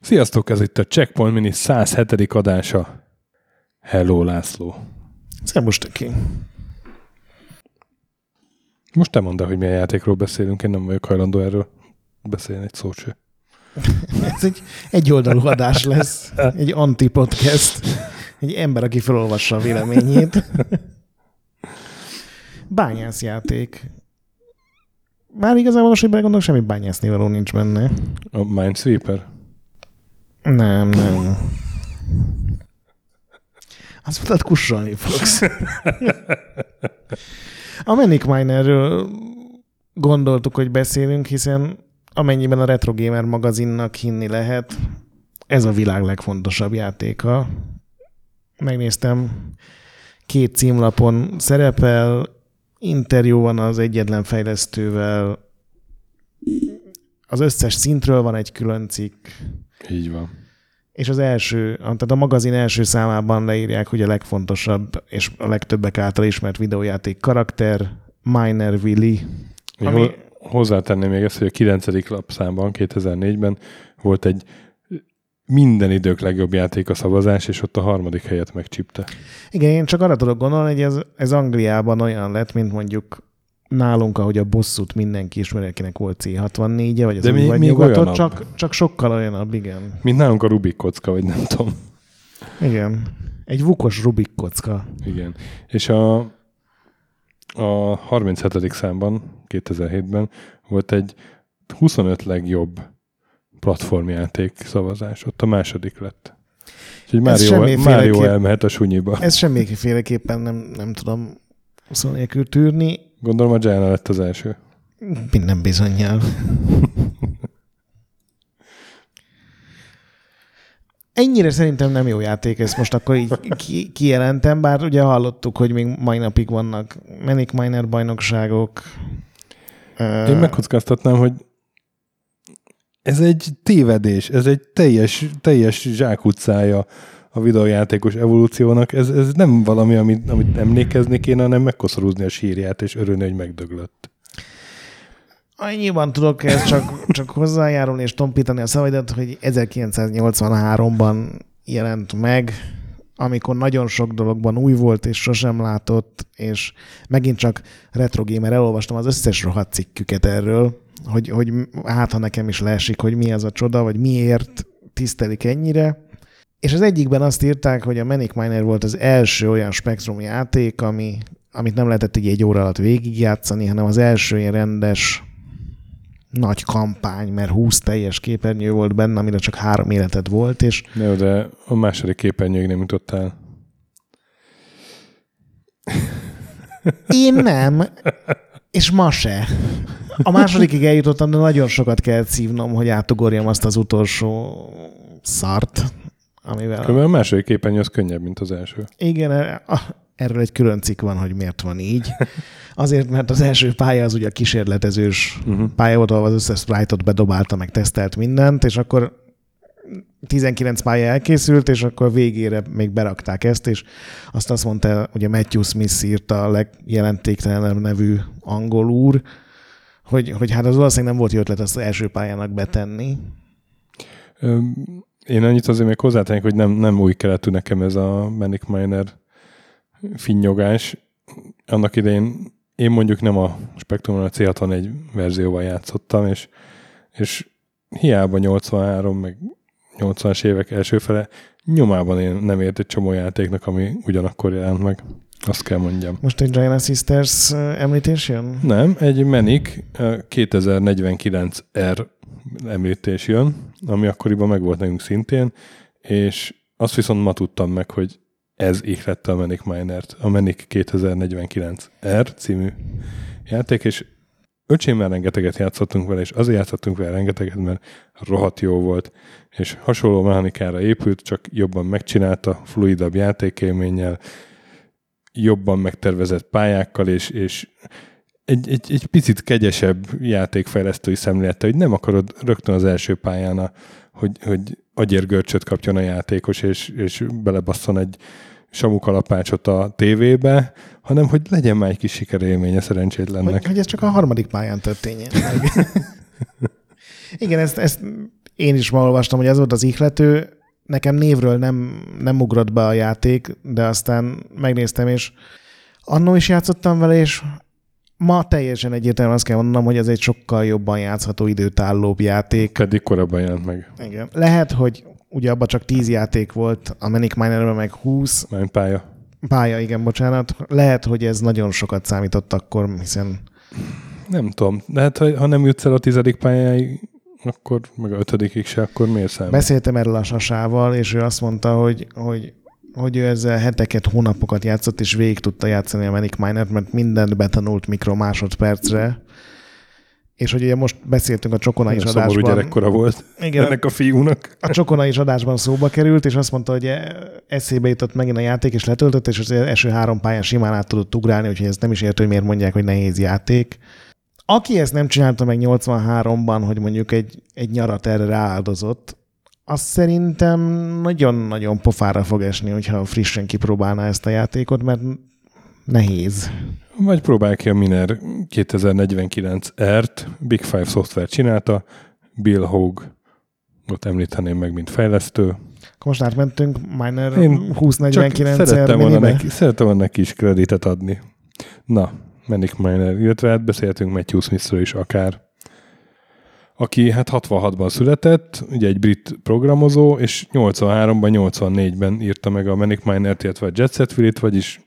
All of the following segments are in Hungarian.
Sziasztok, ez itt a Checkpoint Mini 107. adása. Hello, László. Szervus, Töki. Most te mondd el, hogy milyen játékról beszélünk, én nem vagyok hajlandó erről beszélni egy szót se. Ez egy egyoldalú adás lesz, egy anti-podcast, egy ember, aki felolvassa a véleményét. Bányászjáték. Már igazából most, hogy belegondolok, semmi bányászni való nincs benne. A Minesweeper? Nem, nem. Azt mondtad, kussolni fogsz. A Manic Minerről gondoltuk, hogy beszélünk, hiszen amennyiben a Retro Gamer magazinnak hinni lehet, ez a világ legfontosabb játéka. Megnéztem, két címlapon szerepel, interjú van az egyetlen fejlesztővel, az összes szintről van egy külön cikk, Így van. és az első, tehát a magazin első számában leírják, hogy a legfontosabb és a legtöbbek által ismert videójáték karakter, Miner Willy. Ami... Hozzátenném még ezt, hogy a 9. lapszámban, 2004-ben volt egy minden idők legjobb játék a szavazás, és ott a harmadik helyet megcsípte. Igen, én csak arra tudok gondolni, hogy ez, ez Angliában olyan lett, mint mondjuk nálunk, ahogy a bosszút mindenki ismeri, akinek volt C64-e, vagy az De még- vagy még nyugatot, olyanabb. csak, csak sokkal olyanabb, igen. Mint nálunk a Rubik kocka, vagy nem tudom. Igen. Egy vukos Rubik kocka. Igen. És a, a 37. számban, 2007-ben volt egy 25 legjobb platformjáték szavazás. Ott a második lett. Úgyhogy Mário, semmiféleképp- Mário elmehet a sunyiba. Ez semmiféleképpen nem, nem tudom szó nélkül tűrni, Gondolom a Gianna lett az első. minden bizonyal. Ennyire szerintem nem jó játék, ezt most akkor így ki, kijelentem, bár ugye hallottuk, hogy még mai napig vannak Manic Miner bajnokságok. Én megkockáztatnám, hogy ez egy tévedés, ez egy teljes, teljes zsákutcája a videójátékos evolúciónak. Ez, ez nem valami, amit, amit emlékezni kéne, hanem megkoszorúzni a sírját és örülni, hogy megdöglött. Annyiban tudok ez csak, csak hozzájárulni és tompítani a szavaidat, hogy 1983-ban jelent meg, amikor nagyon sok dologban új volt és sosem látott, és megint csak Retro Gamer elolvastam az összes rohadt cikküket erről, hogy, hogy hát ha nekem is leesik, hogy mi az a csoda, vagy miért tisztelik ennyire. És az egyikben azt írták, hogy a Manic Miner volt az első olyan Spectrum játék, ami, amit nem lehetett így egy óra alatt végigjátszani, hanem az első ilyen rendes nagy kampány, mert 20 teljes képernyő volt benne, amire csak három életed volt, és Jó, de a második képernyőig nem jutottál. én nem, és ma se. A másodikig eljutottam, de nagyon sokat kell szívnom, hogy átugorjam azt az utolsó szart, amivel... Különben a második képernyő az könnyebb, mint az első. Igen, erről egy külön cikk van, hogy miért van így. Azért, mert az első pálya az ugye a kísérletezős Uh-huh. pálya volt, ahol az összes sprite-ot bedobálta, meg tesztelt mindent, és akkor 19 pálya elkészült, és akkor végére még berakták ezt, és azt azt mondta, ugye Matthew Smith írta a legjelentéktelenebb nevű angol úr, hogy, hogy hát az valószínűleg nem volt jó ötlet azt az első pályának betenni. Én annyit azért még hozzátennék, hogy nem, nem új keletű nekem ez a Manic Miner finnyogás. Annak idején én mondjuk nem a Spectrumon a C64 verzióval játszottam, és, és hiába 83, meg 80-as évek első fele, nyomában én nem ért egy csomó játéknak, ami ugyanakkor jelent meg. Azt kell mondjam. Most egy Giant Sisters említés jön? Nem, egy Manic ö, 2049R említés jön, ami akkoriban meg volt nekünk szintén, és azt viszont ma tudtam meg, hogy ez ihlette a Manic Miner-t, a Manic 2049R című játék, és öcsémmel rengeteget játszottunk vele, és azért játszottunk vele rengeteget, mert rohadt jó volt, és hasonló mechanikára épült, csak jobban megcsinálta, fluidabb játékélménnyel, jobban megtervezett pályákkal, és, és egy, egy, egy picit kegyesebb játékfejlesztői szemlélettel, hogy nem akarod rögtön az első pályán, a, hogy, hogy agyérgörcsöt kapjon a játékos, és, és belebasszon egy Samu kalapácsot a tévébe, hanem hogy legyen már egy kis sikerélménye szerencsétlennek. Hogy, hogy ez csak a harmadik pályán történjen. Igen, ezt, ezt én is ma olvastam, hogy ez volt az ihlető. Nekem névről nem, nem ugrott be a játék, de aztán megnéztem, és annó is játszottam vele, és ma teljesen egyértelműen azt kell mondanom, hogy ez egy sokkal jobban játszható időtállóbb játék. Pedig korábban jelent meg. Igen. Lehet, hogy ugye abban csak 10 játék volt, a Manic Minerben meg 20 Már pálya. pálya, igen, bocsánat. Lehet, hogy ez nagyon sokat számított akkor, hiszen Nem tudom. Hát, ha ha nem jutsz el a tizedik pályáig, akkor meg a ötödikig se, akkor miért számít? Beszéltem erről a sasával, és ő azt mondta, hogy, hogy, hogy ő ezzel heteket, hónapokat játszott, és végig tudta játszani a Manic Miner-t, mert mindent betanult mikro másodpercre. És hogy ugye most beszéltünk a Csokona is Nagyon szomorú adásban. gyerekkora volt Igen. ennek a fiúnak. A Csokona is adásban szóba került, és azt mondta, hogy eszébe jutott megint a játék, és letöltött, és az első három pályán simán át tudott ugrálni, úgyhogy ez nem is értő, hogy miért mondják, hogy nehéz játék. Aki ezt nem csinálta meg 83-ban, hogy mondjuk egy, egy nyarat erre rááldozott, az szerintem nagyon-nagyon pofára fog esni, hogyha frissen kipróbálná ezt a játékot, mert nehéz. Vagy próbálj ki a Miner 2049R-t, Big Five Software csinálta, Bill Hogue, ott említeném meg, mint fejlesztő. Akkor most átmentünk Miner Én Csak 2049 szerettem volna, neki, szerettem volna neki is kreditet adni. Na, Manic Miner, illetve hát beszéltünk Matthew Smithről is akár, aki hát 66-ban született, ugye egy brit programozó, és 83-ban, 84-ben írta meg a Manic Miner-t, illetve a Jet Set Willy-t, vagyis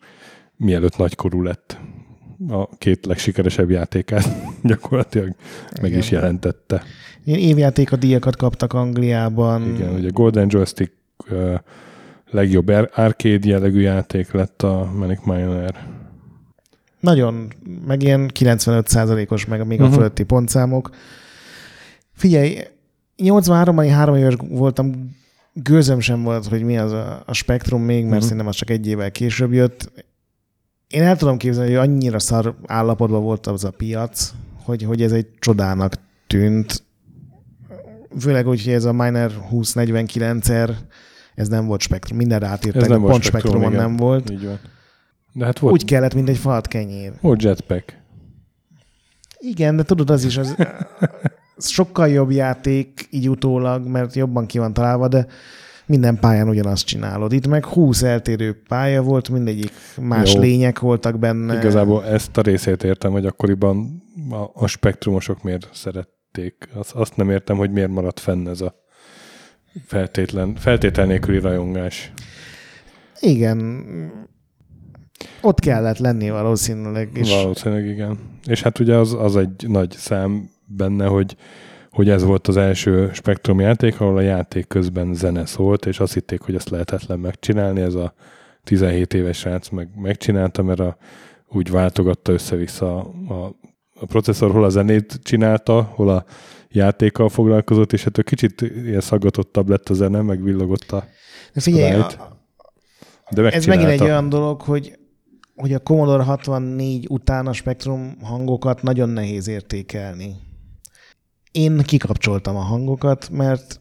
mielőtt nagykorú lett a két legsikeresebb játékát gyakorlatilag meg Igen. is jelentette. Ilyen évjáték a díjakat kaptak Angliában. Igen, ugye Golden Joystick uh, legjobb ar- arcade jellegű játék lett a Manic Miner. Nagyon, meg ilyen 95%-os, meg még a Mhm. fölötti pontszámok. Figyelj, 83-ban én három éves voltam, gőzöm sem volt, hogy mi az a, a spektrum még, mert Mhm. szerintem az csak egy évvel később jött. Én el tudom képzelni, hogy annyira szar állapotban volt az a piac, hogy, hogy ez egy csodának tűnt. Főleg úgy, hogy ez a Miner 2049-er, ez nem volt spektrum, mindenre átírták, Ez nem pont Spectrum, spektrumon igen. nem volt. Így van. De hát volt, Úgy kellett, mint egy falat kenyér. volt jetpack. Igen, de tudod, az is az sokkal jobb játék így utólag, mert jobban ki van találva, de minden pályán ugyanazt csinálod. Itt meg 20 eltérő pálya volt, mindegyik más Jó. lények voltak benne. Igazából ezt a részét értem, hogy akkoriban a, a spektrumosok miért szerették. Azt, azt nem értem, hogy miért maradt fenn ez a feltétlen, feltétel nélküli rajongás. Igen. Ott kellett lenni valószínűleg. És Valószínűleg igen. És hát ugye az, az egy nagy szám benne, hogy, hogy ez volt az első Spektrum játék, ahol a játék közben zene szólt, és azt hitték, hogy ezt lehetetlen megcsinálni. Ez a 17 éves srác meg, megcsinálta, mert a, úgy váltogatta össze-vissza a, a, a processzor, hol a zenét csinálta, hol a játékkal foglalkozott, és ettől kicsit ilyen szaggatottabb lett a zene, meg villogott a... de figyelj, a- De ez megint egy olyan dolog, hogy hogy a Commodore 64 után a spektrum hangokat nagyon nehéz értékelni. Én kikapcsoltam a hangokat, mert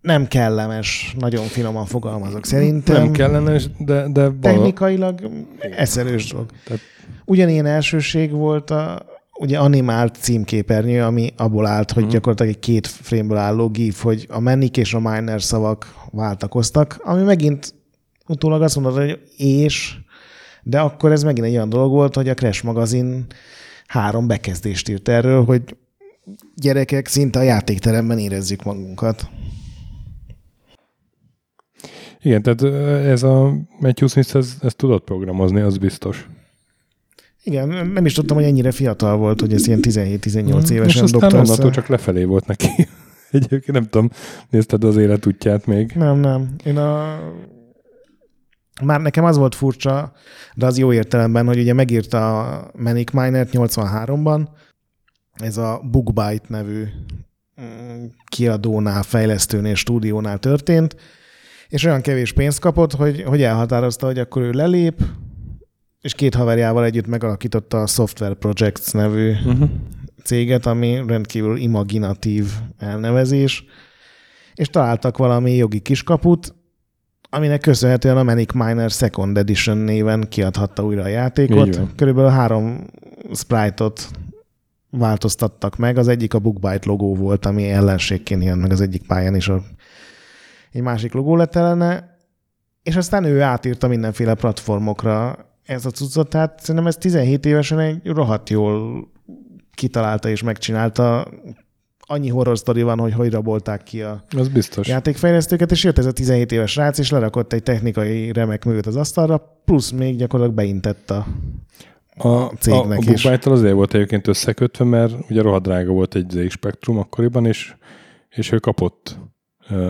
nem kellemes, nagyon finoman fogalmazok szerintem. Nem kellene, de, de vala- Technikailag eszelős dolog. Tehát- Ugyanilyen elsőség volt a ugye animált címképernyő, ami abból állt, hogy Mhm. gyakorlatilag egy két frameből álló gif, hogy a manic és a miner szavak váltakoztak, ami megint utólag azt mondod, hogy és, de akkor ez megint egy olyan dolog volt, hogy a Crash magazin három bekezdést írt erről, hogy gyerekek, szinte a játékteremben érezzük magunkat. Igen, tehát ez a Matthew Smith, ez, ez tudott programozni, az biztos. Igen, nem is tudtam, hogy ennyire fiatal volt, hogy ez ilyen 17-18 Mm, évesen És aztán dobta össze. csak lefelé volt neki. Egyébként nem tudom, nézted az életútját még. Nem, nem. Én a... Már nekem az volt furcsa, de az jó értelemben, hogy ugye megírta a Manic Miner 83-ban, ez a Bookbyte nevű mm, kiadónál, fejlesztőnél, stúdiónál történt, és olyan kevés pénzt kapott, hogy, hogy elhatározta, hogy akkor ő lelép, és két haverjával együtt megalakította a Software Projects nevű Uh-huh. céget, ami rendkívül imaginatív elnevezés, és találtak valami jogi kiskaput, aminek köszönhetően a Manic Miner Second Edition néven kiadhatta újra a játékot. Körülbelül három sprite-ot változtattak meg. Az egyik a Bookbyte logó volt, ami ellenségként jelent meg az egyik pályán, és a, egy másik logó lett ellene, és aztán ő átírta mindenféle platformokra ez a cuccot, tehát szerintem ez 17 évesen egy rohadt jól kitalálta és megcsinálta. Annyi horror sztori van, hogy hogy rabolták ki a az biztos. játékfejlesztőket, és jött ez a 17 éves rác, és lerakott egy technikai remek művet az asztalra, plusz még gyakorlatilag beintett a, a cégnek a, a is. A azért volt egyébként összekötve, mert ugye rohadt drága volt egy ZX Spectrum akkoriban, és, és ő kapott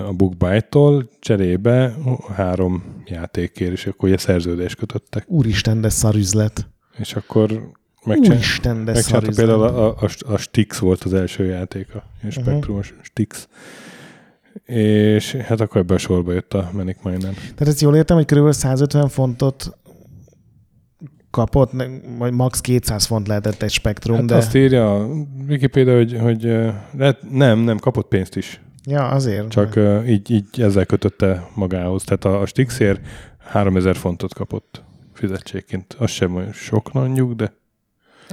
a BookByte-tól cserébe három játékért, és akkor ugye szerződést kötöttek. Úristen, de szar üzlet. És akkor Úristen, de szar. Például a, a, a Stix volt az első játéka, a mhm. Spectrumos uh-huh. Stix. És hát akkor ebben a sorba jött a Manic Miner. Tehát ezt jól értem, hogy kb. 150 fontot kapott, vagy max 200 font lehetett egy spektrum, hát de... azt írja a Wikipedia, hogy, hogy lehet, nem, nem, kapott pénzt is. Ja, azért. Csak uh, így, így ezzel kötötte magához. Tehát a, a Stixér 3000 fontot kapott fizetségként. Az sem sok mondjuk, de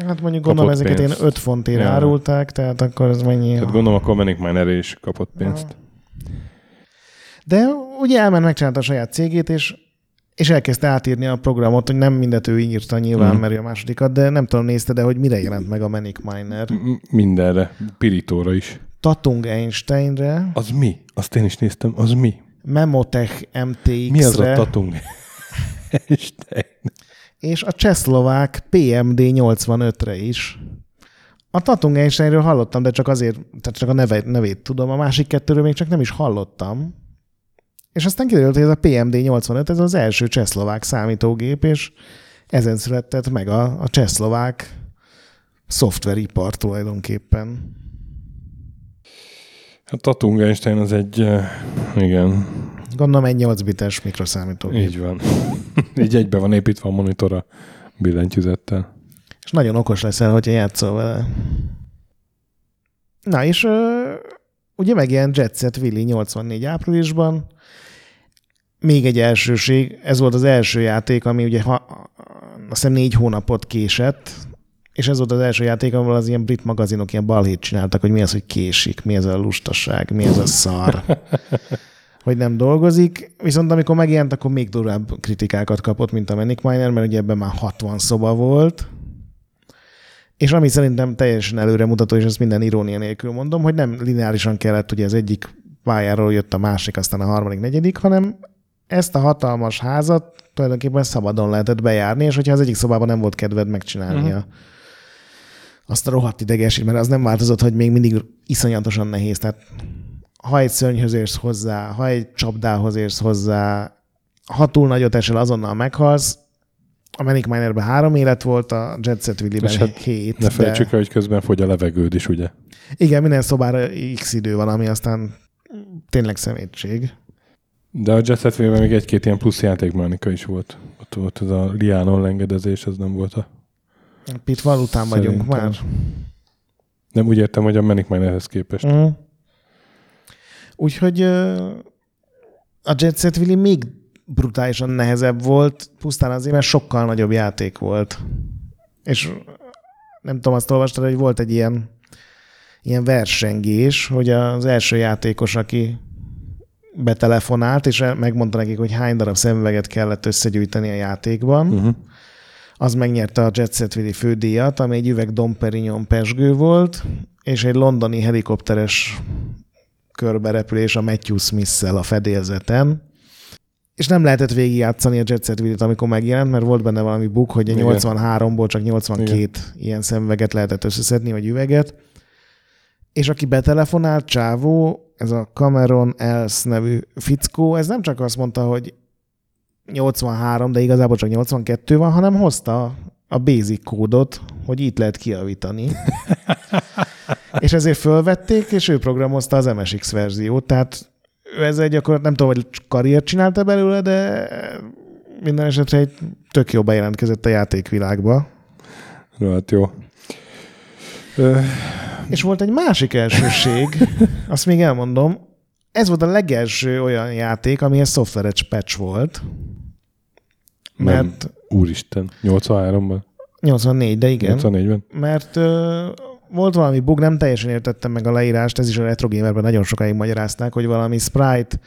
Hát mondjuk gondolom ezeket pénzt. ilyen 5 fontért ja. árulták, tehát akkor ez mennyi? Tehát gondolom akkor Manic Miner is kapott pénzt. Ja. De ugye elment, megcsinálta a saját cégét, és és elkezdte átírni a programot, hogy nem mindet ő írta nyilván, mm. mert a másodikat, de nem tudom, nézte, de hogy mire jelent meg a Manic Miner. Mindenre. Pirítóra is. Tatung Einsteinre. Az mi? Azt én is néztem. Az mi? Memotech MTX-re. Mi az a Tatung Einstein? És a csehszlovák PMD 85-re is. A Tatung Einsteinről hallottam, de csak azért, tehát csak a neve, nevét tudom. A másik kettőről még csak nem is hallottam. És aztán kiderült, hogy ez a PMD 85, ez az első csehszlovák számítógép, és ezen született meg a, a csehszlovák szoftveripar tulajdonképpen. A Tatung Einstein az egy, igen. Gondolom egy 8 bites mikroszámítógép. Így van. Így egybe van építve a monitora billentyűzettel. És nagyon okos leszel, hogyha játszol vele. Na és ugye megjelent Jet Set Willy 84 áprilisban, még egy elsőség, ez volt az első játék, ami ugye ha, azt hiszem négy hónapot késett, és ez volt az első játék, ahol az ilyen brit magazinok ilyen balhét csináltak, hogy mi az, hogy késik, mi ez a lustaság, mi ez a szar, hogy nem dolgozik. Viszont amikor megjelent, akkor még durvább kritikákat kapott, mint a Manic Miner, mert ugye ebben már 60 szoba volt, és ami szerintem teljesen előremutató, és ezt minden irónia nélkül mondom, hogy nem lineárisan kellett, ugye az egyik pályáról jött a másik, aztán a harmadik, negyedik, hanem ezt a hatalmas házat tulajdonképpen szabadon lehetett bejárni, és hogyha az egyik szobában nem volt kedved megcsinálnia uh-huh. azt a rohadt idegesít, mert az nem változott, hogy még mindig iszonyatosan nehéz. Tehát ha egy szörnyhöz érsz hozzá, ha egy csapdához érsz hozzá, ha túl nagyot esel, azonnal meghalsz. A Manic Minerben három élet volt, a Jet Set Willy-ben hát hét. Ne felejtsük de... hogy közben fogy a levegőd is, ugye? Igen, minden szobára x idő van, ami aztán tényleg szemétség. De a Jet Set még egy-két ilyen plusz játékmechanika is volt. Ott volt ez a Lianon lengedezés, az nem volt a... Pitfall után Szerintem. vagyunk már. Nem úgy értem, hogy a Manic Minerhez képest. Uh-huh. Úgyhogy a Jet Set Willy még brutálisan nehezebb volt, pusztán azért, mert sokkal nagyobb játék volt. És nem tudom, azt olvastad, hogy volt egy ilyen, ilyen versengés, hogy az első játékos, aki betelefonált, és megmondta nekik, hogy hány darab szemüveget kellett összegyűjteni a játékban. Uh-huh. Az megnyerte a Jet Set Willy fődíjat, ami egy üveg Dom Perignon pesgő volt, és egy londoni helikopteres körberepülés a Matthew smith a fedélzeten. És nem lehetett végigjátszani a Jet Set Willy-t, amikor megjelent, mert volt benne valami buk, hogy a 83-ból csak 82 Igen. ilyen szemüveget lehetett összeszedni, vagy üveget. És aki betelefonált, Csávó, ez a Cameron Els nevű fickó, ez nem csak azt mondta, hogy 83, de igazából csak 82 van, hanem hozta a basic kódot, hogy itt lehet kiavítani. és ezért fölvették, és ő programozta az MSX verziót, tehát ő ezzel gyakorlatilag nem tudom, hogy karriert csinálta belőle, de minden esetre egy tök jó bejelentkezett a játékvilágba. Hát jó. És volt egy másik elsőség, azt még elmondom, ez volt a legelső olyan játék, amihez szoftveres patch volt. Mert... Nem, úristen, 83-ban? 84, de igen. 84-ben? Mert ö, volt valami bug, nem teljesen értettem meg a leírást, ez is a Retro Gamerben nagyon sokáig magyarázták, hogy valami sprite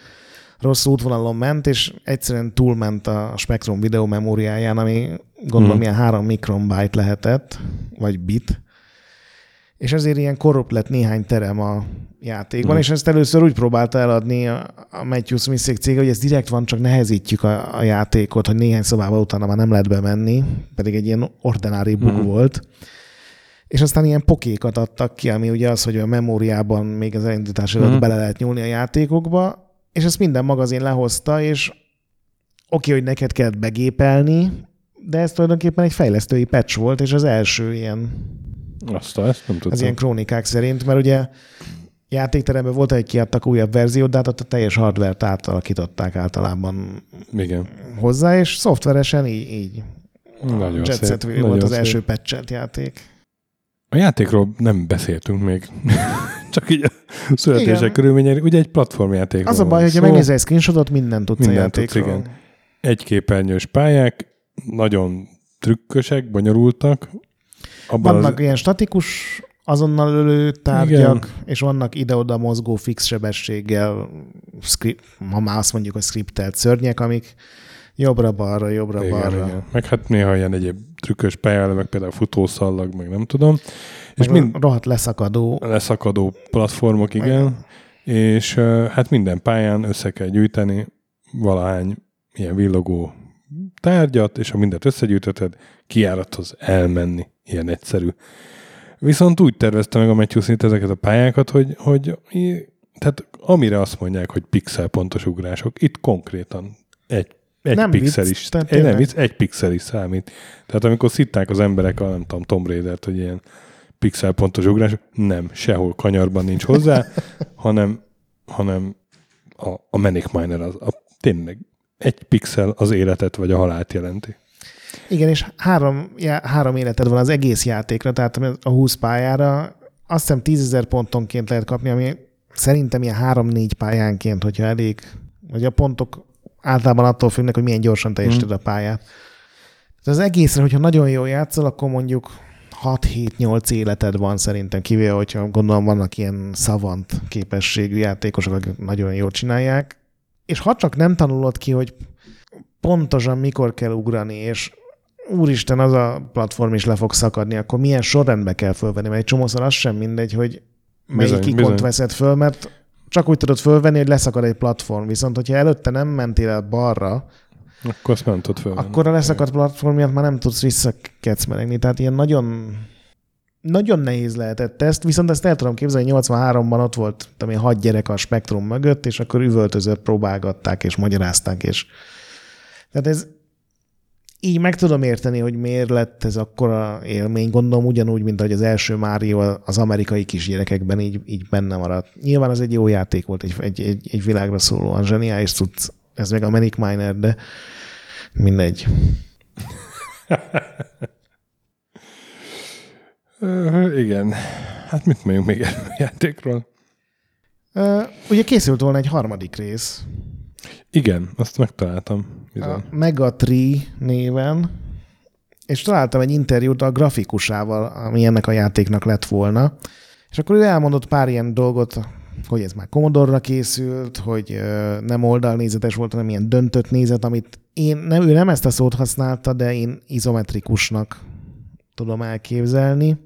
rossz útvonalon ment, és egyszerűen túlment a Spectrum videó memóriáján, ami gondolom hmm. ilyen 3 mikronbyte lehetett, vagy bit, és ezért ilyen korrupt lett néhány terem a játékban, hmm. és ezt először úgy próbálta eladni a, a Matthew smith cég, hogy ez direkt van, csak nehezítjük a, a játékot, hogy néhány szobával utána már nem lehet bemenni, pedig egy ilyen ordinári bug hmm. volt. És aztán ilyen pokékat adtak ki, ami ugye az, hogy a memóriában még az elindítás előtt hmm. bele lehet nyúlni a játékokba, és ezt minden magazin lehozta, és oké, okay, hogy neked kellett begépelni, de ez tulajdonképpen egy fejlesztői patch volt, és az első ilyen azt, ezt nem tudtam. Az ilyen krónikák szerint, mert ugye játékteremben volt, egy kiadtak újabb verziót, de hát ott a teljes hardware-t átalakították általában Igen. hozzá, és szoftveresen így, így nagyon Jet szép, Set nagyon volt az első patchelt játék. A játékról nem beszéltünk még. Csak így a születések Igen. körülményei. Ugye egy platformjáték. Az a baj, hogyha megnézel egy screenshotot, mindent tudsz Mindent a játékról. tudsz, igen. Egy képernyős pályák, nagyon trükkösek, bonyolultak. Abban Vannak az, ilyen statikus, azonnal ölő tárgyak, Igen. és vannak ide-oda mozgó fix sebességgel, script, ma már azt mondjuk, hogy skriptelt szörnyek, amik jobbra-balra, jobbra-balra. igen. Meg hát néha ilyen egyéb trükkös pályálemek, például futószallag, meg nem tudom. És És mind rohadt leszakadó. leszakadó platformok, igen. És uh, hát minden pályán össze kell gyűjteni valahány ilyen villogó tárgyat, és ha mindent összegyűjtötted, kiárathoz elmenni. Ilyen egyszerű. Viszont úgy tervezte meg a Matthew Smith ezeket a pályákat, hogy, hogy tehát amire azt mondják, hogy pixel pontos ugrások, itt konkrétan egy, egy Nem pixel vicc, is, egy, nem vicc, egy pixel is számít. Tehát amikor szitták az emberek a, nem tudom, Tomb Raider-t, hogy ilyen pixel pontos ugrás, nem, sehol kanyarban nincs hozzá, hanem, hanem a, a Manic Miner az, a, tényleg egy pixel az életet vagy a halált jelenti. Igen, és három, já, három életed van az egész játékra, tehát a 20 pályára azt hiszem 10 ezer pontonként lehet kapni, ami szerintem ilyen három-négy pályánként, hogyha elég, vagy a pontok általában attól függnek, hogy milyen gyorsan teljesíted a pályát. Tehát az egészre, hogyha nagyon jól játszol, akkor mondjuk 6-7-8 életed van szerintem, kivéve, hogyha gondolom vannak ilyen szavant képességű játékosok, akik nagyon jól csinálják, és ha csak nem tanulod ki, hogy pontosan mikor kell ugrani, és úristen, az a platform is le fog szakadni, akkor milyen sorrendbe kell fölvenni, mert egy csomószor az sem mindegy, hogy melyik Bizony, ikont bizony. veszed föl, mert csak úgy tudod fölvenni, hogy leszakad egy platform, viszont hogyha előtte nem mentél el balra, Akkor azt nem tudod fölvenni. akkor a leszakadt platform miatt már nem tudsz visszakecmeregni. Tehát ilyen nagyon nagyon nehéz lehetett ezt, viszont ezt el tudom képzelni, 83-ban ott volt tudom én, hat gyerek a spektrum mögött, és akkor üvöltözött, próbálgatták, és magyarázták, és tehát ez így meg tudom érteni, hogy miért lett ez akkora élmény. Gondolom ugyanúgy, mint ahogy az első Mario az amerikai kisgyerekekben így, így benne maradt. Nyilván az egy jó játék volt, egy, egy, egy, egy világra szólóan zseniális cucc. Ez meg a Manic Miner, de mindegy. Ö, igen. Hát mit mondjuk még erről a játékról? Uh, ugye készült volna egy harmadik rész, Igen, azt megtaláltam. Bizony. a Megatree néven, és találtam egy interjút a grafikusával, ami ennek a játéknak lett volna, és akkor ő elmondott pár ilyen dolgot, hogy ez már Commodore-ra készült, hogy nem oldalnézetes volt, hanem ilyen döntött nézet, amit én, nem, ő nem ezt a szót használta, de én izometrikusnak tudom elképzelni.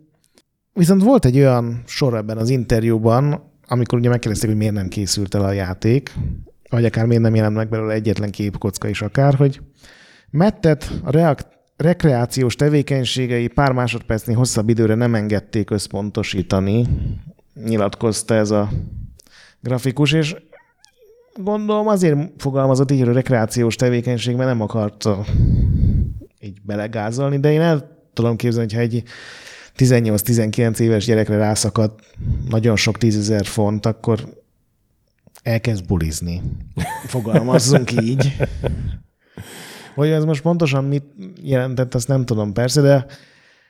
Viszont volt egy olyan sor ebben az interjúban, amikor ugye megkérdezték, hogy miért nem készült el a játék, vagy akár miért nem jelent meg belőle egyetlen képkocka is akár, hogy Mettet a reak- rekreációs tevékenységei pár másodpercnél hosszabb időre nem engedték összpontosítani, nyilatkozta ez a grafikus, és gondolom azért fogalmazott így, hogy a rekreációs tevékenység, mert nem akarta így belegázolni, de én el tudom képzelni, hogyha egy 18-19 éves gyerekre rászakad nagyon sok tízezer font, akkor elkezd bulizni. Fogalmazzunk így. Hogy ez most pontosan mit jelentett, azt nem tudom persze, de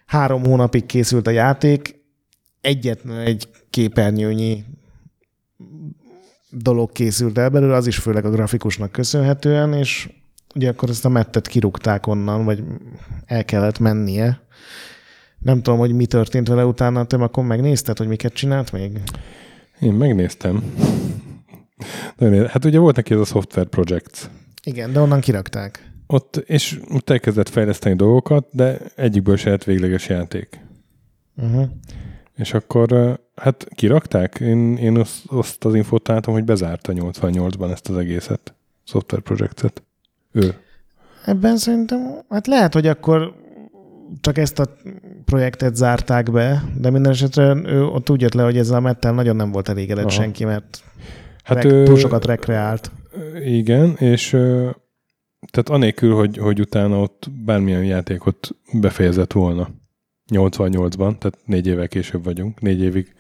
három hónapig készült a játék, egyetlen egy képernyőnyi dolog készült el belőle, az is főleg a grafikusnak köszönhetően, és ugye akkor ezt a mettet kirúgták onnan, vagy el kellett mennie. Nem tudom, hogy mi történt vele utána, te akkor megnézted, hogy miket csinált még? Én megnéztem. Hát ugye volt neki ez a Software Projects. Igen, de onnan kirakták. Ott, és ott elkezdett fejleszteni dolgokat, de egyikből se lett végleges játék. Uh-huh. És akkor hát kirakták? Én, én azt, azt az infót találtam, hogy bezárta 88-ban ezt az egészet, Software Projectet. Ő. Ebben szerintem, hát lehet, hogy akkor csak ezt a projektet zárták be, de minden esetre ő ott úgy jött le, hogy ezzel a mettel nagyon nem volt elégedett Aha. senki, mert hát rek, túl sokat rekreált. Igen, és tehát anélkül, hogy, hogy utána ott bármilyen játékot befejezett volna. 88-ban, tehát négy évvel később vagyunk, négy évig.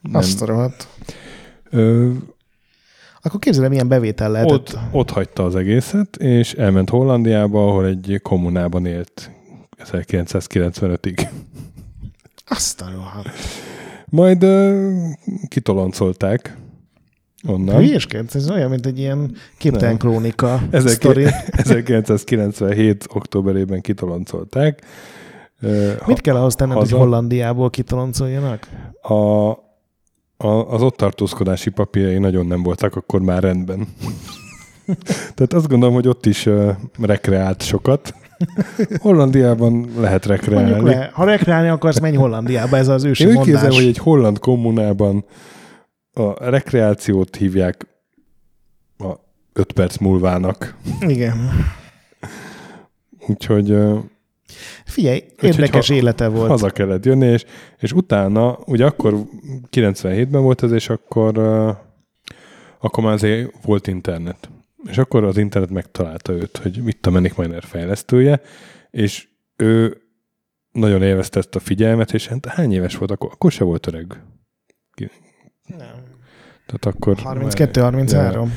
Nem. Azt a Ö, Akkor képzelem, milyen bevétel lehetett. Ott, ott hagyta az egészet, és elment Hollandiába, ahol egy kommunában élt 1995-ig. Azt a rohadt. Majd uh, kitoloncolták onnan. Hülyésként, ez olyan, mint egy ilyen képtelen krónika 1997. októberében kitoloncolták. Mit kell ahhoz tenned, hogy Hollandiából kitoloncoljanak? A, a, az ott tartózkodási papírjai nagyon nem voltak akkor már rendben. Tehát azt gondolom, hogy ott is uh, rekreált sokat. Hollandiában lehet rekreálni. Le, ha rekreálni akarsz, menj Hollandiába, ez az ősi Én mondás. Én hogy egy holland kommunában a rekreációt hívják a öt perc múlvának. Igen. Úgyhogy Figyelj, érdekes ha, élete volt. Haza kellett jönni, és, és utána, ugye akkor 97-ben volt ez, és akkor, akkor már azért volt internet. És akkor az internet megtalálta őt, hogy itt a Manic Miner fejlesztője, és ő nagyon élvezte ezt a figyelmet, és hát hány éves volt akkor? Akkor se volt öreg. Nem. Tehát akkor... 32-33.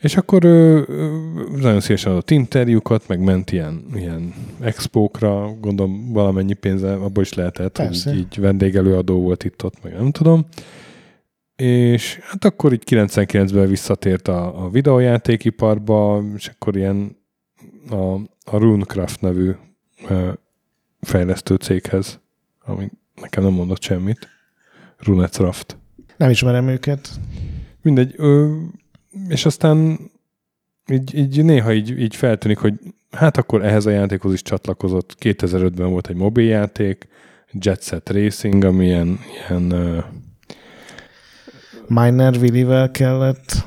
És akkor ő, nagyon szívesen adott interjúkat, meg ment ilyen, ilyen expókra, gondolom valamennyi pénze abból is lehetett, Persze. hogy így vendégelőadó volt itt-ott, meg nem tudom. És hát akkor így 99-ben visszatért a, a videójátékiparba, és akkor ilyen a, a Runecraft nevű fejlesztő céghez, ami nekem nem mondott semmit. Runecraft. Nem ismerem őket. Mindegy, ö, és aztán így, így néha így, így feltűnik, hogy hát akkor ehhez a játékhoz is csatlakozott. 2005-ben volt egy mobiljáték, Jet Set Racing, ami ilyen, ilyen uh, Miner Willy-vel kellett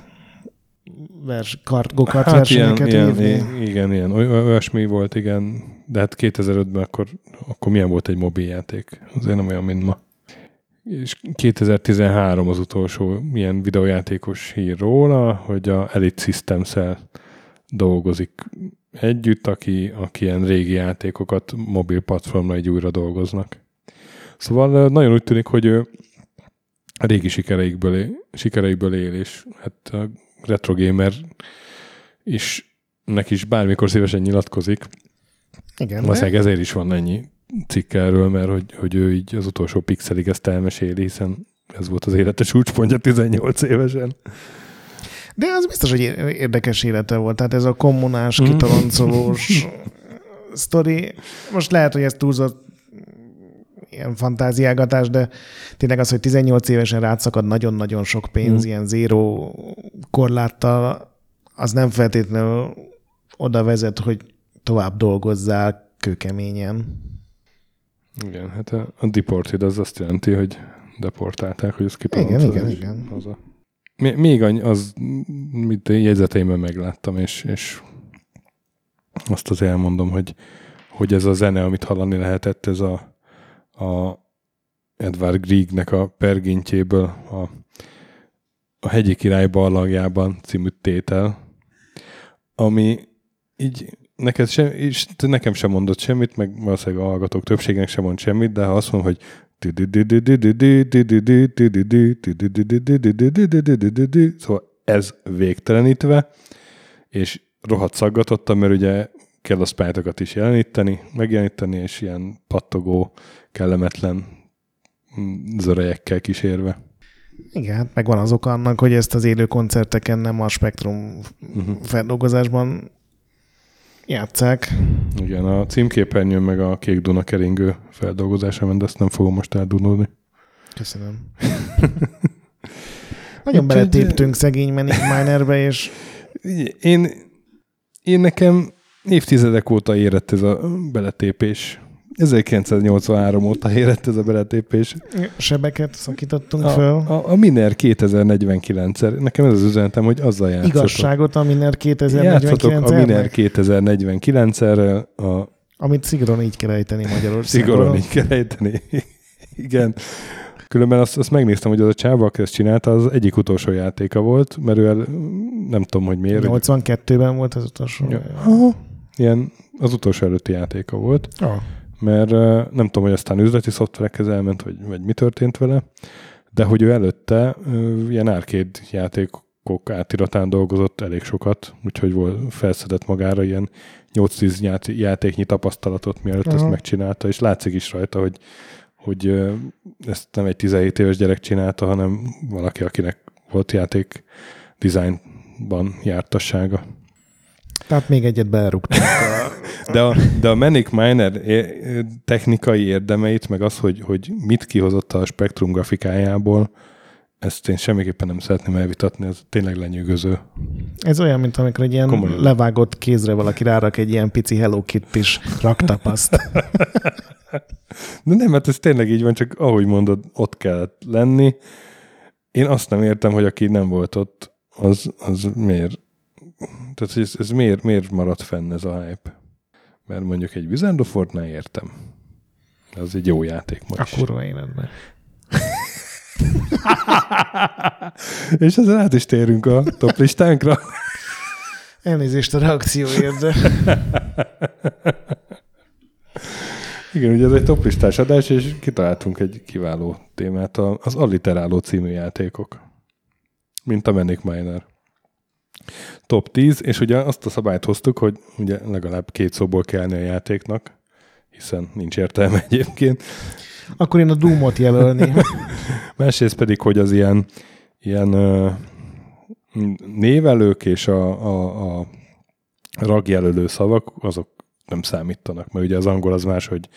vers, kart, gokart hát versenyeket ilyen, írni. Ilyen, igen, ilyen, olyasmi volt, igen. De hát 2005-ben akkor, akkor milyen volt egy mobiljáték? Azért nem olyan, mint ma és 2013 az utolsó ilyen videójátékos hír róla, hogy a Elite systems dolgozik együtt, aki, aki ilyen régi játékokat mobil platformra egy újra dolgoznak. Szóval nagyon úgy tűnik, hogy ő a régi sikereikből, él, sikereikből él, és hát a retro gamer is neki is bármikor szívesen nyilatkozik. Igen. Valószínűleg ezért is van ennyi cikk erről, mert hogy, hogy ő így az utolsó pixelig ezt elmeséli, hiszen ez volt az élete csúcspontja 18 évesen. De az biztos, hogy érdekes élete volt. Tehát ez a kommunás, mm. kitoloncolós sztori. Most lehet, hogy ez túlzott ilyen fantáziágatás, de tényleg az, hogy 18 évesen rátszakad nagyon-nagyon sok pénz, mm. ilyen zéró korláttal, az nem feltétlenül oda vezet, hogy tovább dolgozzál kőkeményen. Igen, hát a, a deported az azt jelenti, hogy deportálták, hogy ez Igen, igen, igen. Haza. Még az, mit jegyzeteimben megláttam, és, és azt az elmondom, hogy, hogy ez a zene, amit hallani lehetett, ez a, a Edward Griegnek a pergintjéből a, a hegyi király barlangjában című tétel, ami így neked sem, és nekem sem mondott semmit, meg valószínűleg a hallgatók többségnek sem mond semmit, de ha azt mondom, hogy szóval ez végtelenítve, és rohadt szaggatottam, mert ugye kell a spájtokat is jeleníteni, megjeleníteni, és ilyen pattogó, kellemetlen zörejekkel kísérve. Igen, hát meg van az oka annak, hogy ezt az élő koncerteken nem a Spektrum Uh-huh. feldolgozásban játszák. Igen, a címképernyőn meg a kék Duna keringő feldolgozása, mert ezt nem fogom most eldunulni. Köszönöm. Nagyon beletéptünk szegény Manic Minerbe, és Én, én nekem évtizedek óta érett ez a beletépés. 1983 óta érett ez a beletépés. sebeket szakítottunk A, föl. a, a Miner 2049-er. Nekem ez az üzenetem, hogy azzal játszatok. Igazságot a Miner Játszatok a 2049 Miner 2049-errel, a amit szigorúan így kell ejteni Magyarországon. szigorúan így kell ejteni. Igen. Különben azt, azt megnéztem, hogy az a csáva, aki ezt csinálta, az egyik utolsó játéka volt, mert ő el, nem tudom, hogy miért. 82-ben volt az utolsó. Ja. Aha. Ilyen az utolsó előtti játéka volt. Ah, mert nem tudom, hogy aztán üzleti szoftverekhez elment, vagy, vagy mi történt vele, de hogy ő előtte ilyen arcade játékok átiratán dolgozott elég sokat, úgyhogy volt, felszedett magára ilyen 8-10 ját- játéknyi tapasztalatot, mielőtt Aha. ezt megcsinálta, és látszik is rajta, hogy, hogy ezt nem egy 17 éves gyerek csinálta, hanem valaki, akinek volt játék designban jártassága. Tehát még egyet belerúgtunk. A... De a, de a Manic Miner technikai érdemeit, meg az, hogy, hogy mit kihozott a Spectrum grafikájából, ezt én semmiképpen nem szeretném elvitatni, ez tényleg lenyűgöző. Ez olyan, mint amikor egy ilyen Komolyan. levágott kézre valaki rárak egy ilyen pici Hello Kitty-s raktapaszt. De nem, hát ez tényleg így van, csak ahogy mondod, ott kellett lenni. Én azt nem értem, hogy aki nem volt ott, az, az miért? Tehát ez, ez miért, miért maradt fenn ez a hype? Mert mondjuk egy Wizard of War-nál értem. Az egy jó játék ma A kurva életben. És ezzel át is térünk a top listánkra. Elnézést a reakcióért, de Igen, ugye ez egy toplistás adás, és kitaláltunk egy kiváló témát, az Alliteráló című játékok. Mint a Manic Miner. Top 10, és ugye azt a szabályt hoztuk, hogy ugye legalább két szóból kell állni a játéknak, hiszen nincs értelme egyébként. akkor én a Doom-ot jelölném. Másrészt pedig, hogy az ilyen, ilyen névelők és a, a, a ragjelölő szavak, azok nem számítanak, mert ugye az angol az más, hogy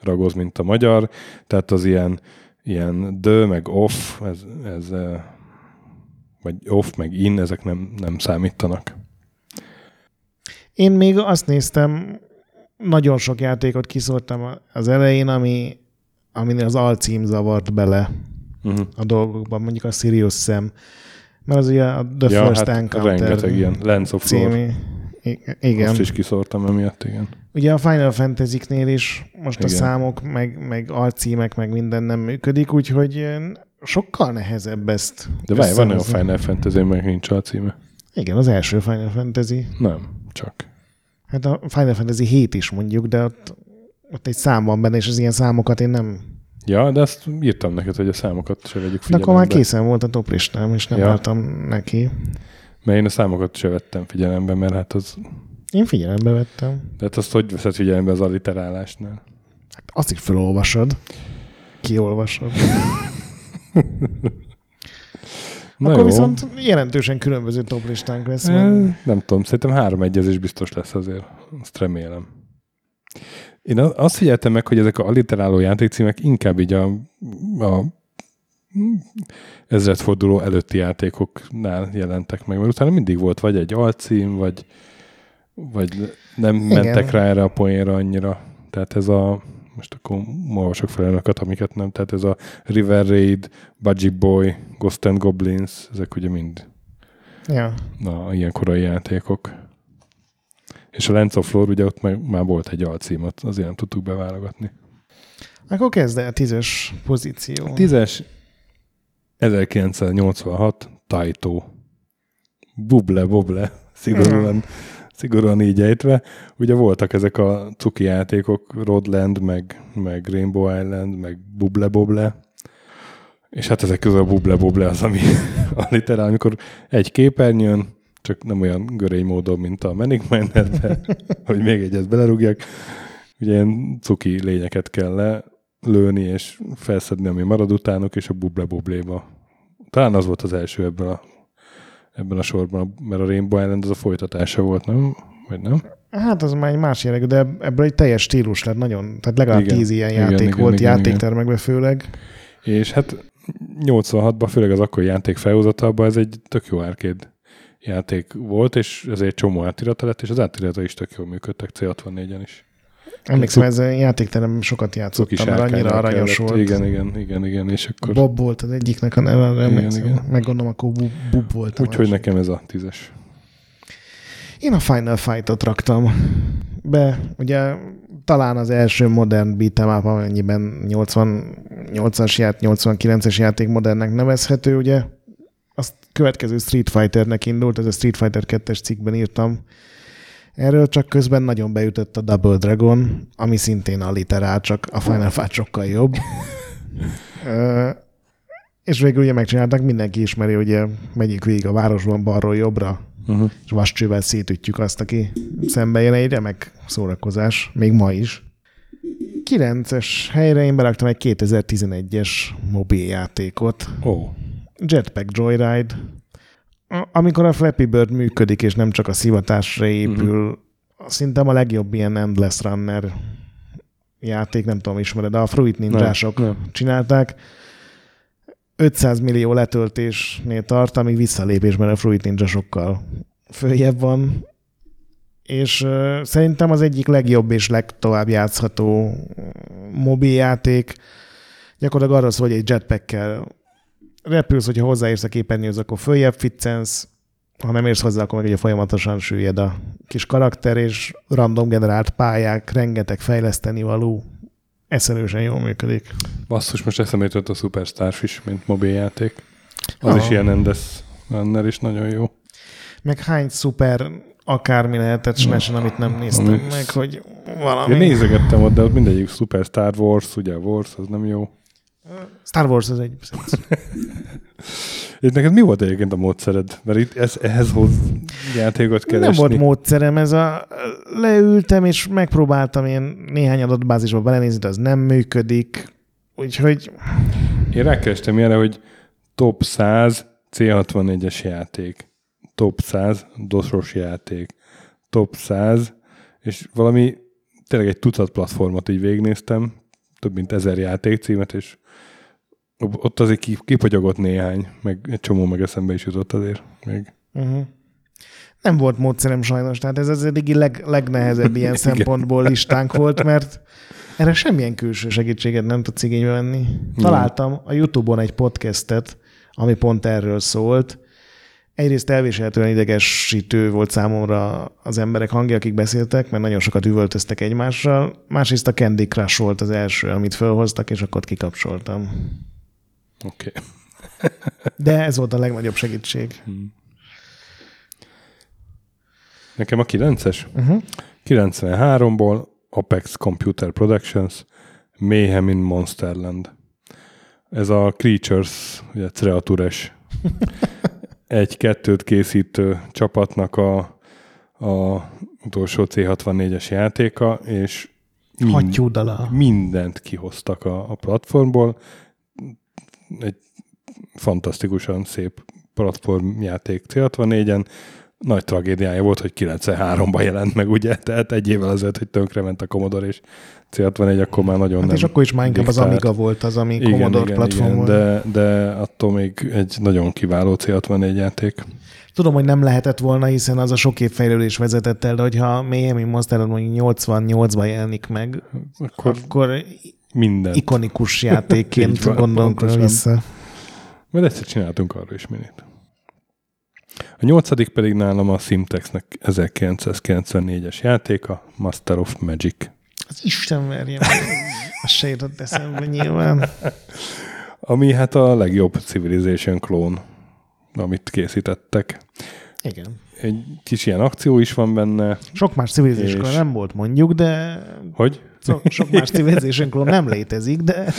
ragoz, mint a magyar, tehát az ilyen, ilyen dö, meg off, ez, ez vagy off, meg in, ezek nem, nem számítanak. Én még azt néztem, nagyon sok játékot kiszórtam az elején, ami, aminél az alcím zavart bele Uh-huh. a dolgokban, mondjuk a Sirius Sam, mert az ugye a The Ja, First hát Encounter rengeteg ilyen Lens of című. Igen. Azt is kiszórtam emiatt, igen. Ugye a Final Fantasy-knél is most Igen. a számok, meg, meg alcímek, meg minden nem működik, úgyhogy sokkal nehezebb ezt. De várj, van olyan. Final Fantasy, meg nincs a címe. Igen, az első Final Fantasy. Nem, csak. Hát a Final Fantasy 7 is mondjuk, de ott, ott egy szám van benne, és az ilyen számokat én nem... Ja, de azt írtam neked, hogy a számokat se vegyük De figyelembe. akkor már készen volt a top listám, és nem ja. álltam neki. Mert én a számokat se vettem figyelembe, mert hát az... Én figyelembe vettem. De hát azt hogy veszed figyelembe az alliterálásnál? Hát azt is felolvasod. Kiolvasod. Na Akkor jó. viszont jelentősen különböző top listánk lesz. Mert Nem tudom, szerintem három egyezés biztos lesz azért. Azt remélem. Én azt figyeltem meg, hogy ezek a alliteráló játékcímek inkább így a, a ezredforduló előtti játékoknál jelentek meg, mert utána mindig volt vagy egy alcím, vagy, vagy nem. Igen. mentek rá erre a poénra annyira. Tehát ez a, most akkor olvasok fel önöket, amiket nem, tehát ez a River Raid, Budgie Boy, Ghost and Goblins, ezek ugye mind ja. na, ilyen korai játékok. És a Lens of Lore, ugye ott meg már volt egy alcímot, azért nem tudtuk beválogatni. Akkor kezd el tízes pozíció. Tízes, 1986, Taito. Buble, buble, szigorúan, szigorúan így ejtve. Ugye voltak ezek a cuki játékok, Rodland, meg, meg Rainbow Island, meg Buble, buble. És hát ezek közül a Buble, buble az, ami a literál, amikor egy képernyőn, csak nem olyan görény módon, mint a Manic Miner, de hogy még egyet belerúgjak, ugye ilyen cuki lényeket kell le, lőni és felszedni, ami marad utánuk, és a buble bubléba talán az volt az első ebben a, ebben a sorban, mert a Rainbow Island az a folytatása volt, nem? Vagy nem? Hát az már egy más jellegű, de ebből egy teljes stílus lett nagyon. Tehát legalább Igen. tíz ilyen Igen, játék igen, volt igen, játéktermekben főleg. És hát 86-ban, főleg az akkori játék felhozatalban ez egy tök jó arcade játék volt, és ezért csomó átirata lett, és az átirata is tök jól működtek C64-en is. Emlékszem, ez a játékterem sokat játszottam, mert annyira aranyos kellett. volt. Igen, igen, igen, igen, és akkor Bob volt az egyiknek a neve, emlékszem. igen. Meg gondolom, akkor Bub, Bub volt. úgyhogy nekem ez a tízes. Én a Final Fight-ot raktam be. Ugye talán az első modern beat'em amennyiben 88-as ját, 89-es játék modernnek nevezhető, ugye azt következő Street Fighternek indult, ez a Street Fighter 2-es cikkben írtam. Erről csak közben nagyon beütött a Double Dragon, ami szintén alliterál, csak a Final Fight sokkal jobb. És végül ugye megcsinálták, mindenki ismeri, ugye megyünk végig a városban balról jobbra, Uh-huh. és vascsővel szétütjük azt, aki szembe jön, egy remek szórakozás, még ma is. 9-es helyre én beraktam egy 2011-es mobiljátékot, Ó, Jetpack Joyride. Amikor a Flappy Bird működik, és nem csak a szivatásra épül, uh-huh. szerintem a legjobb ilyen Endless Runner játék, nem tudom, ismered, de a Fruit Ninjások nem. csinálták. 500 millió letöltésnél tart, amíg visszalépésben a Fruit Ninja sokkal följebb van, és uh, szerintem az egyik legjobb és legtovább játszható mobiljáték. Gyakorlatilag arról szól, hogy egy jetpackkel repülsz, hogyha hozzáérsz a képernyőhöz, akkor följebb ficcensz, ha nem érsz hozzá, akkor meg ugye folyamatosan süllyed a kis karakter, és random generált pályák, rengeteg fejleszteni való, eszenősen jól működik. basszus, most eszembe jutott a Super Starfish, mint mobiljáték. Az Ah. is ilyen Endes Runner is nagyon jó. Meg hány szuper akármi lehetett SNES-en, amit nem néztem Ami- meg, hogy Én valami. nézegettem ott, de ott mindegyik Super Star Wars, ugye Wars, az nem jó. Star Wars az egy... És neked mi volt egyébként a módszered? Mert itt ez, ehhez hoz játékot keresni. Nem volt módszerem, ez a... Leültem, és megpróbáltam én néhány adatbázisba belenézni, de az nem működik. Úgyhogy Én rákerestem ilyenre, hogy top 100 C64-es játék, top 100 dosos játék, top 100, és valami tényleg egy tucat platformot így végignéztem, több mint ezer játékcímet, és ott azért ki- kipogyogott néhány, meg egy csomó meg eszembe is jutott azért még. Uh-huh. Nem volt módszerem sajnos, tehát ez az eddigi leg, legnehezebb ilyen szempontból listánk volt, mert erre semmilyen külső segítséget nem tudsz igénybe venni. Találtam a YouTube-on egy podcastet, ami pont erről szólt. Egyrészt elviselhetően idegesítő volt számomra az emberek hangja, akik beszéltek, mert nagyon sokat üvöltöztek egymással. Másrészt a Candy Crush volt az első, amit felhoztak, és akkor kikapcsoltam. Oké. Okay. De ez volt a legnagyobb segítség. Nekem a 9-es? Uh-huh. 93-ból Apex Computer Productions, Mayhem in Monsterland. Ez a Creatures, ugye Creatures egy-kettőt készítő csapatnak a, a utolsó C64-es játéka, és mind- mindent kihoztak a, a platformból. Egy fantasztikusan szép platformjáték C64-en. Nagy tragédiája volt, hogy 93-ban jelent meg, ugye? Tehát egy évvel azért, hogy tönkrement a Commodore, és C64 akkor már nagyon Hát nem és akkor is már inkább az. Amiga volt az, ami Commodore platform volt. de, de attól még egy nagyon kiváló C64 játék. Tudom, hogy nem lehetett volna, hiszen az a sok év fejlődés vezetett el, de hogyha Mayhem Monster mondjuk 88-ban jelenik meg, Akkor akkor minden. ikonikus játékként van, gondolunk pontosan. vissza. Mert egyszer csináltunk arról is minit. A nyolcadik pedig nálam a Simtexnek 1994-es játéka, Master of Magic. Az Isten verje. Az se jutott eszembe nyilván. Ami hát a legjobb Civilization klón, amit készítettek. Igen. Egy kis ilyen akció is van benne, Sok más civilization És- nem volt mondjuk, de hogy? So- sok más civilization nem létezik, de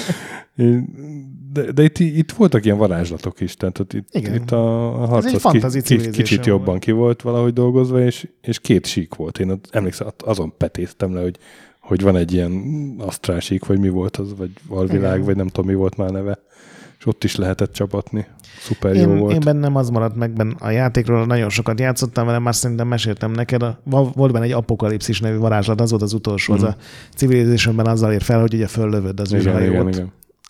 De, de itt, itt voltak ilyen varázslatok is, tehát ott itt, Igen. itt a, a harc fantasy ki, ki, kicsit jobban volt. ki volt valahogy dolgozva, és, és két sík volt. Én ott, emlékszem, azon petéztem le, hogy, hogy van egy ilyen asztrál sík, vagy mi volt az, vagy alvilág, Igen. vagy nem tudom, mi volt már neve. És ott is lehetett csapatni. Szuper jó Én, volt. én bennem az maradt meg benne a játékról, nagyon sokat játszottam vele, már szerintem meséltem neked. A, volt benne egy apokalipszis nevű varázslat, az volt az utolsó, az a Civilizationben azzal ér fel, hogy ugye föllövöd az Mhm. űrhajót.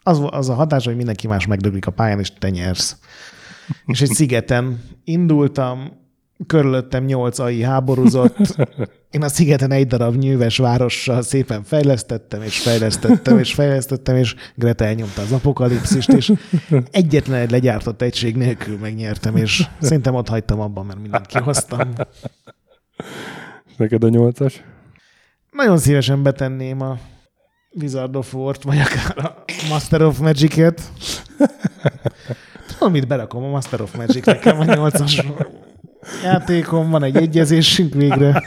Az, az a hatás, hogy mindenki más megdöglik a pályán, és te nyersz. és egy szigeten indultam, körülöttem nyolc AI háborúzott, én a szigeten egy darab nyűves várossal szépen fejlesztettem, és fejlesztettem, és fejlesztettem, és Greta elnyomta az apokalipszist, és egyetlen egy legyártott egység nélkül megnyertem, és szerintem ott hagytam abban, mert mindent kihoztam. Neked a nyolcas? Nagyon szívesen betenném a Wizard of War-t, vagy akár a Master of Magic-et. Tudom, mit berakom a Master of Magic, nekem a nyolcas játékom, van egy egyezésünk végre.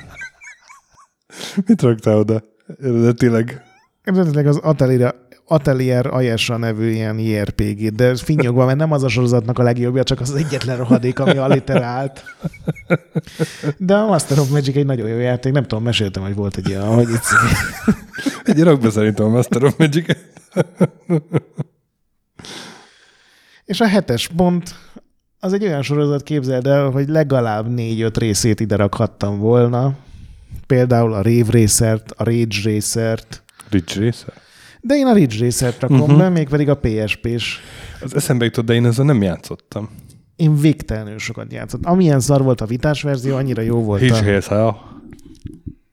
Mit raktál oda? Eredetileg. Eredetileg az Atelier, Atelier Ayesha nevű ilyen JRPG, de finnyogva, mert nem az a sorozatnak a legjobbja, csak az, az egyetlen rohadék, ami alliterált. De a Master of Magic egy nagyon jó játék, nem tudom, meséltem, hogy volt egy ilyen, hogy itt Egy rak be szerintem a Master of magic És a hetes pont, az egy olyan sorozat, képzeld el, hogy legalább négy-öt részét ide rakhattam volna. Például a Rave Racert, a Rage Racert, Rich része? de én a Ridge Racert rakom uh-huh. be, mégpedig a PSP-s. Az eszembe jutott, de én ezzel nem játszottam. Én végtelenül sokat játszottam. Amilyen szar volt a vitás verzió, annyira jó volt Hitch a... Hell.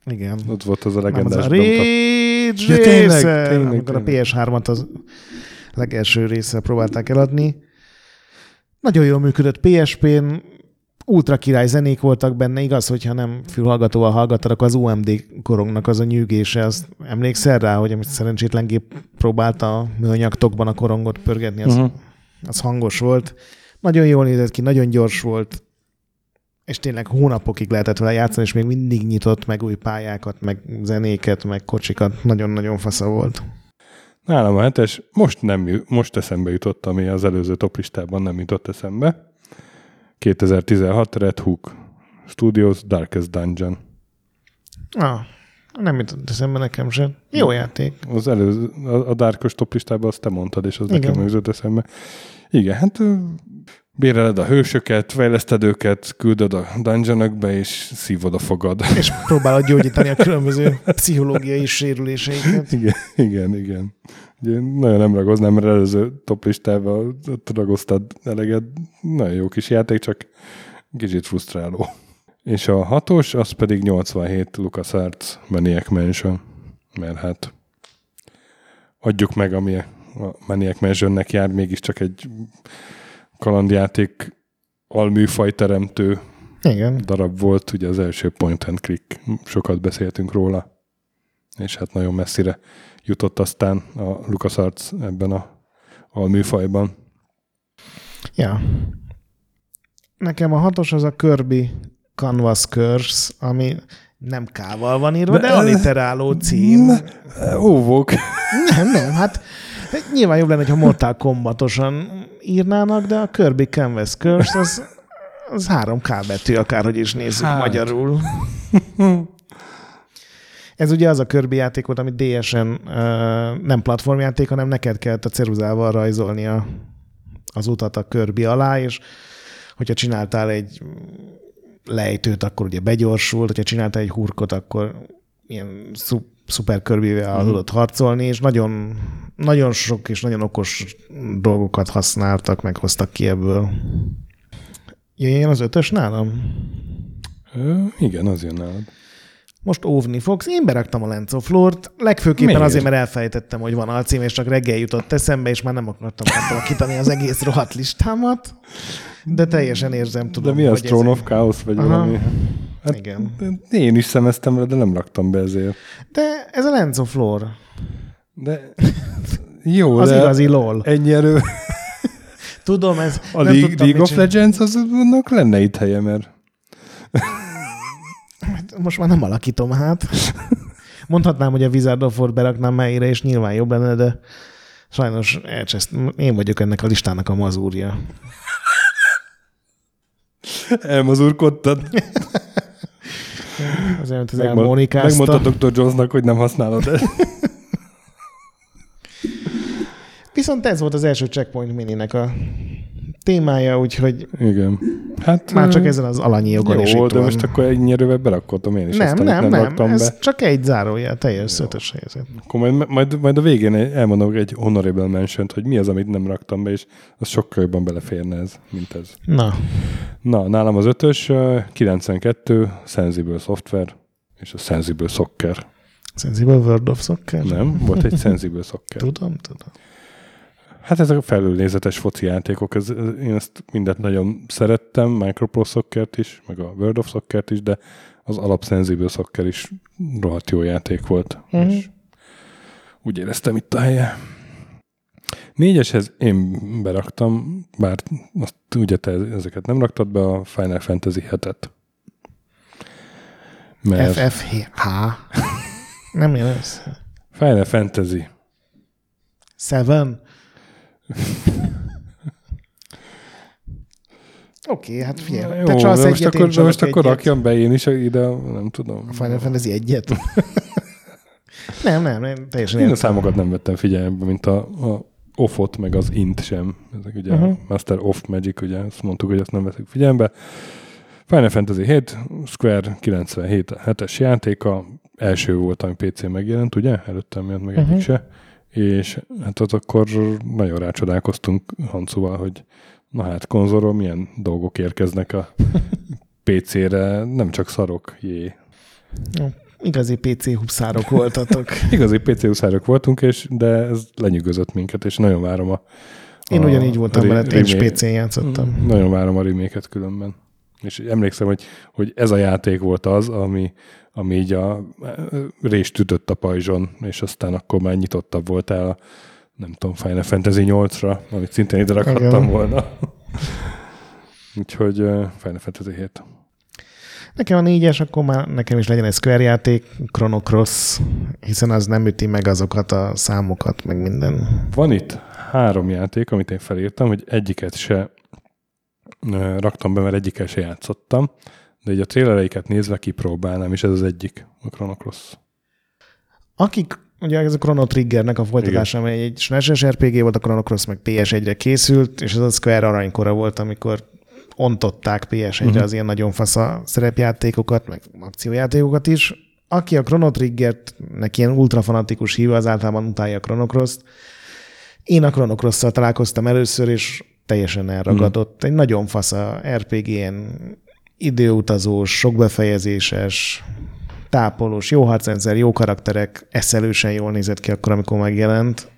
Igen. Ott volt az a Nem, az a legendás bemutató. ja, tényleg, Racer, tényleg, amikor tényleg. a PS3-at az legelső része próbálták eladni. Nagyon jól működött PSP-n, ultra király zenék voltak benne, igaz, hogyha nem fülhallgatóval hallgattad, akkor az UMD korongnak az a nyűgése, az emlékszel rá, hogy amit szerencsétlen gép próbálta a műanyag tokban a korongot pörgetni, az, uh-huh. az hangos volt. Nagyon jól nézett ki, nagyon gyors volt, és tényleg hónapokig lehetett vele játszani, és még mindig nyitott meg új pályákat, meg zenéket, meg kocsikat. Nagyon-nagyon fasza volt. Nálam a hetes, most, nem, most eszembe jutott, ami az előző toplistában nem jutott eszembe. 2016 Red Hook Studios Darkest Dungeon. Ah, nem jutott eszembe nekem sem. Jó játék. Az előző, a, a Darkos toplistában azt te mondtad, és az Igen. nekem jutott eszembe. Igen, hát béreled a hősöket, fejleszted őket, küldöd a dungeonokba, és szívod a fogad. És próbálod gyógyítani a különböző pszichológiai sérüléseiket. Igen, igen, igen. Ugye nagyon nem ragoznám, mert előző toplistával ragoztad eleget. Nagyon jó kis játék, csak kicsit frusztráló. És a hatos, az pedig 87 LucasArts Maniac Mansion. Mert hát adjuk meg, ami a Maniac Mansionnek jár, mégiscsak egy kalandjáték alműfaj teremtő Igen. darab volt, ugye az első point and click, sokat beszéltünk róla, és hát nagyon messzire jutott aztán a LucasArts ebben a alműfajban. Ja. Nekem a hatos az a Kirby Canvas Curse, ami nem kával van írva, de, De- alliteráló cím. Óvok. Nem, nem, hát nyilván jobb lenne, ha Mortal Kombatosan írnának, de a Kirby Canvas Curse az, az három K betű, akárhogy is nézzük Hát. hát. magyarul. Ez ugye az a Kirby játék volt, ami DS-en uh, nem platformjáték, hanem neked kellett a ceruzával rajzolni a, az utat a Kirby alá, és hogyha csináltál egy lejtőt, akkor ugye begyorsult, hogyha csináltál egy hurkot, akkor ilyen szup, szuper körbivel Mhm. tudott harcolni, és nagyon, nagyon sok és nagyon okos dolgokat használtak, meghoztak ki ebből. Jöjjön az ötös nálam? Ö, igen, az jön nálad. Most óvni fogsz. Én beraktam a Lens of Lore-t, legfőképpen Miért? azért, mert elfelejtettem, hogy van alcím, és csak reggel jutott eszembe, és már nem akartam átalakítani az egész rohadt listámat. De teljesen érzem, De tudom, mi az Throne of Chaos, vagy Aha. valami? Hát, Igen. Én is szemeztem vele, de nem raktam be ezért. De ez a Lens of Lore. De jó, Az de igazi LOL. ennyi erő. Tudom, ez A nem League, League of. Legends, az annak lenne itt helye, mert Most már nem alakítom hát. Mondhatnám, hogy a Wizard of War beraknám helyére, és nyilván jobb lenne, de sajnos elcseszt. Én vagyok ennek a listának a mazúrja. elmazurkodtad. Azért, mint az Megmond- elmonikázta. Megmondta Dr. Jonesnak, hogy nem használod el. Viszont ez volt az első Checkpoint Mininek a témája, úgyhogy Igen. Hát, már csak ezen az alanyi jogon is Jó, itt de van. most akkor egy nyerővel berakodom én is nem, azt, amit nem, nem, nem, ez be. csak egy zárójel, teljes ötös helyzet. Akkor majd, majd, majd a végén elmondom egy honorable mention hogy mi az, amit nem raktam be, és az sokkal jobban beleférne ez, mint ez. Na, Na, nálam az ötös, ö, 92, Sensible Software, és a Sensible Soccer. Sensible World of Soccer? Nem, volt egy Sensible Soccer. Tudom, tudom. Hát ezek a felülnézetes foci játékok, ez, ez, én ezt mindet nagyon szerettem, Micropro Soccer-t is, meg a World of Soccer-t is, de az alap Sensible Soccer is rohadt jó játék volt. Mhm. És úgy éreztem itt a helye. Négyeshez én beraktam, bár azt ugye te ezeket nem raktad be, a Final Fantasy 7-et. Mert FFH. Nem jön ez. Final Fantasy. Seven. Oké, hát figyelj, Jó, te csalsz most egyet, akkor, én most akkor egyet. rakjam be én is ide, nem tudom. A Final Fantasy egyet? nem, nem, nem, teljesen Én a értem. számokat nem vettem figyelembe, mint a, a offot, meg az int sem. Ezek ugye uh-huh. a Master of Magic, ugye azt mondtuk, hogy azt nem veszük figyelembe. Final Fantasy 7, Square 97 a 7-es játéka, első volt, ami PC megjelent, ugye? Előtte nem jelent meg Mhm. egyik se. És hát ott akkor nagyon rácsodálkoztunk Hancuval, hogy na hát konzolról milyen dolgok érkeznek a PC-re, nem csak szarok, jé. Igazi PC huszárok voltatok. Igazi PC uszárok voltunk, és, de ez lenyűgözött minket, és nagyon várom a... Én a ugyanígy voltam veled, én is PC-n játszottam. Nagyon várom a reméket különben. És emlékszem, hogy, hogy ez a játék volt az, ami, ami így a rést ütött a pajzson, és aztán akkor már nyitottabb voltál a nem tudom, Final Fantasy 8-ra, amit szintén ide rakhattam volna. Úgyhogy uh, Final Fantasy 7. Nekem a négyes, akkor már nekem is legyen egy Square játék, Chrono Cross, hiszen az nem üti meg azokat a számokat, meg minden. Van itt három játék, amit én felírtam, hogy egyiket se raktam be, mert egyikkel se játszottam, de így a trailereiket nézve kipróbálnám, és ez az egyik, a Chrono Cross. Akik, ugye ez a Chrono Triggernek a folytatása, amely egy SNES RPG volt, a Chrono Cross meg PS1-re készült, és ez a Square aranykora volt, amikor ontották PS1-re Mhm. az ilyen nagyon fasza szerepjátékokat, meg akciójátékokat is. Aki a Chrono Triggert, neki ilyen ultrafanatikus híva, az általában utálja a Chrono Cross-t. Én a Chrono Cross-szal találkoztam először, és teljesen elragadott. Egy nagyon fasza RPG, ilyen időutazós, sokbefejezéses, tápolós, jó harcrendszer, jó karakterek, eszelősen jól nézett ki akkor, amikor megjelent.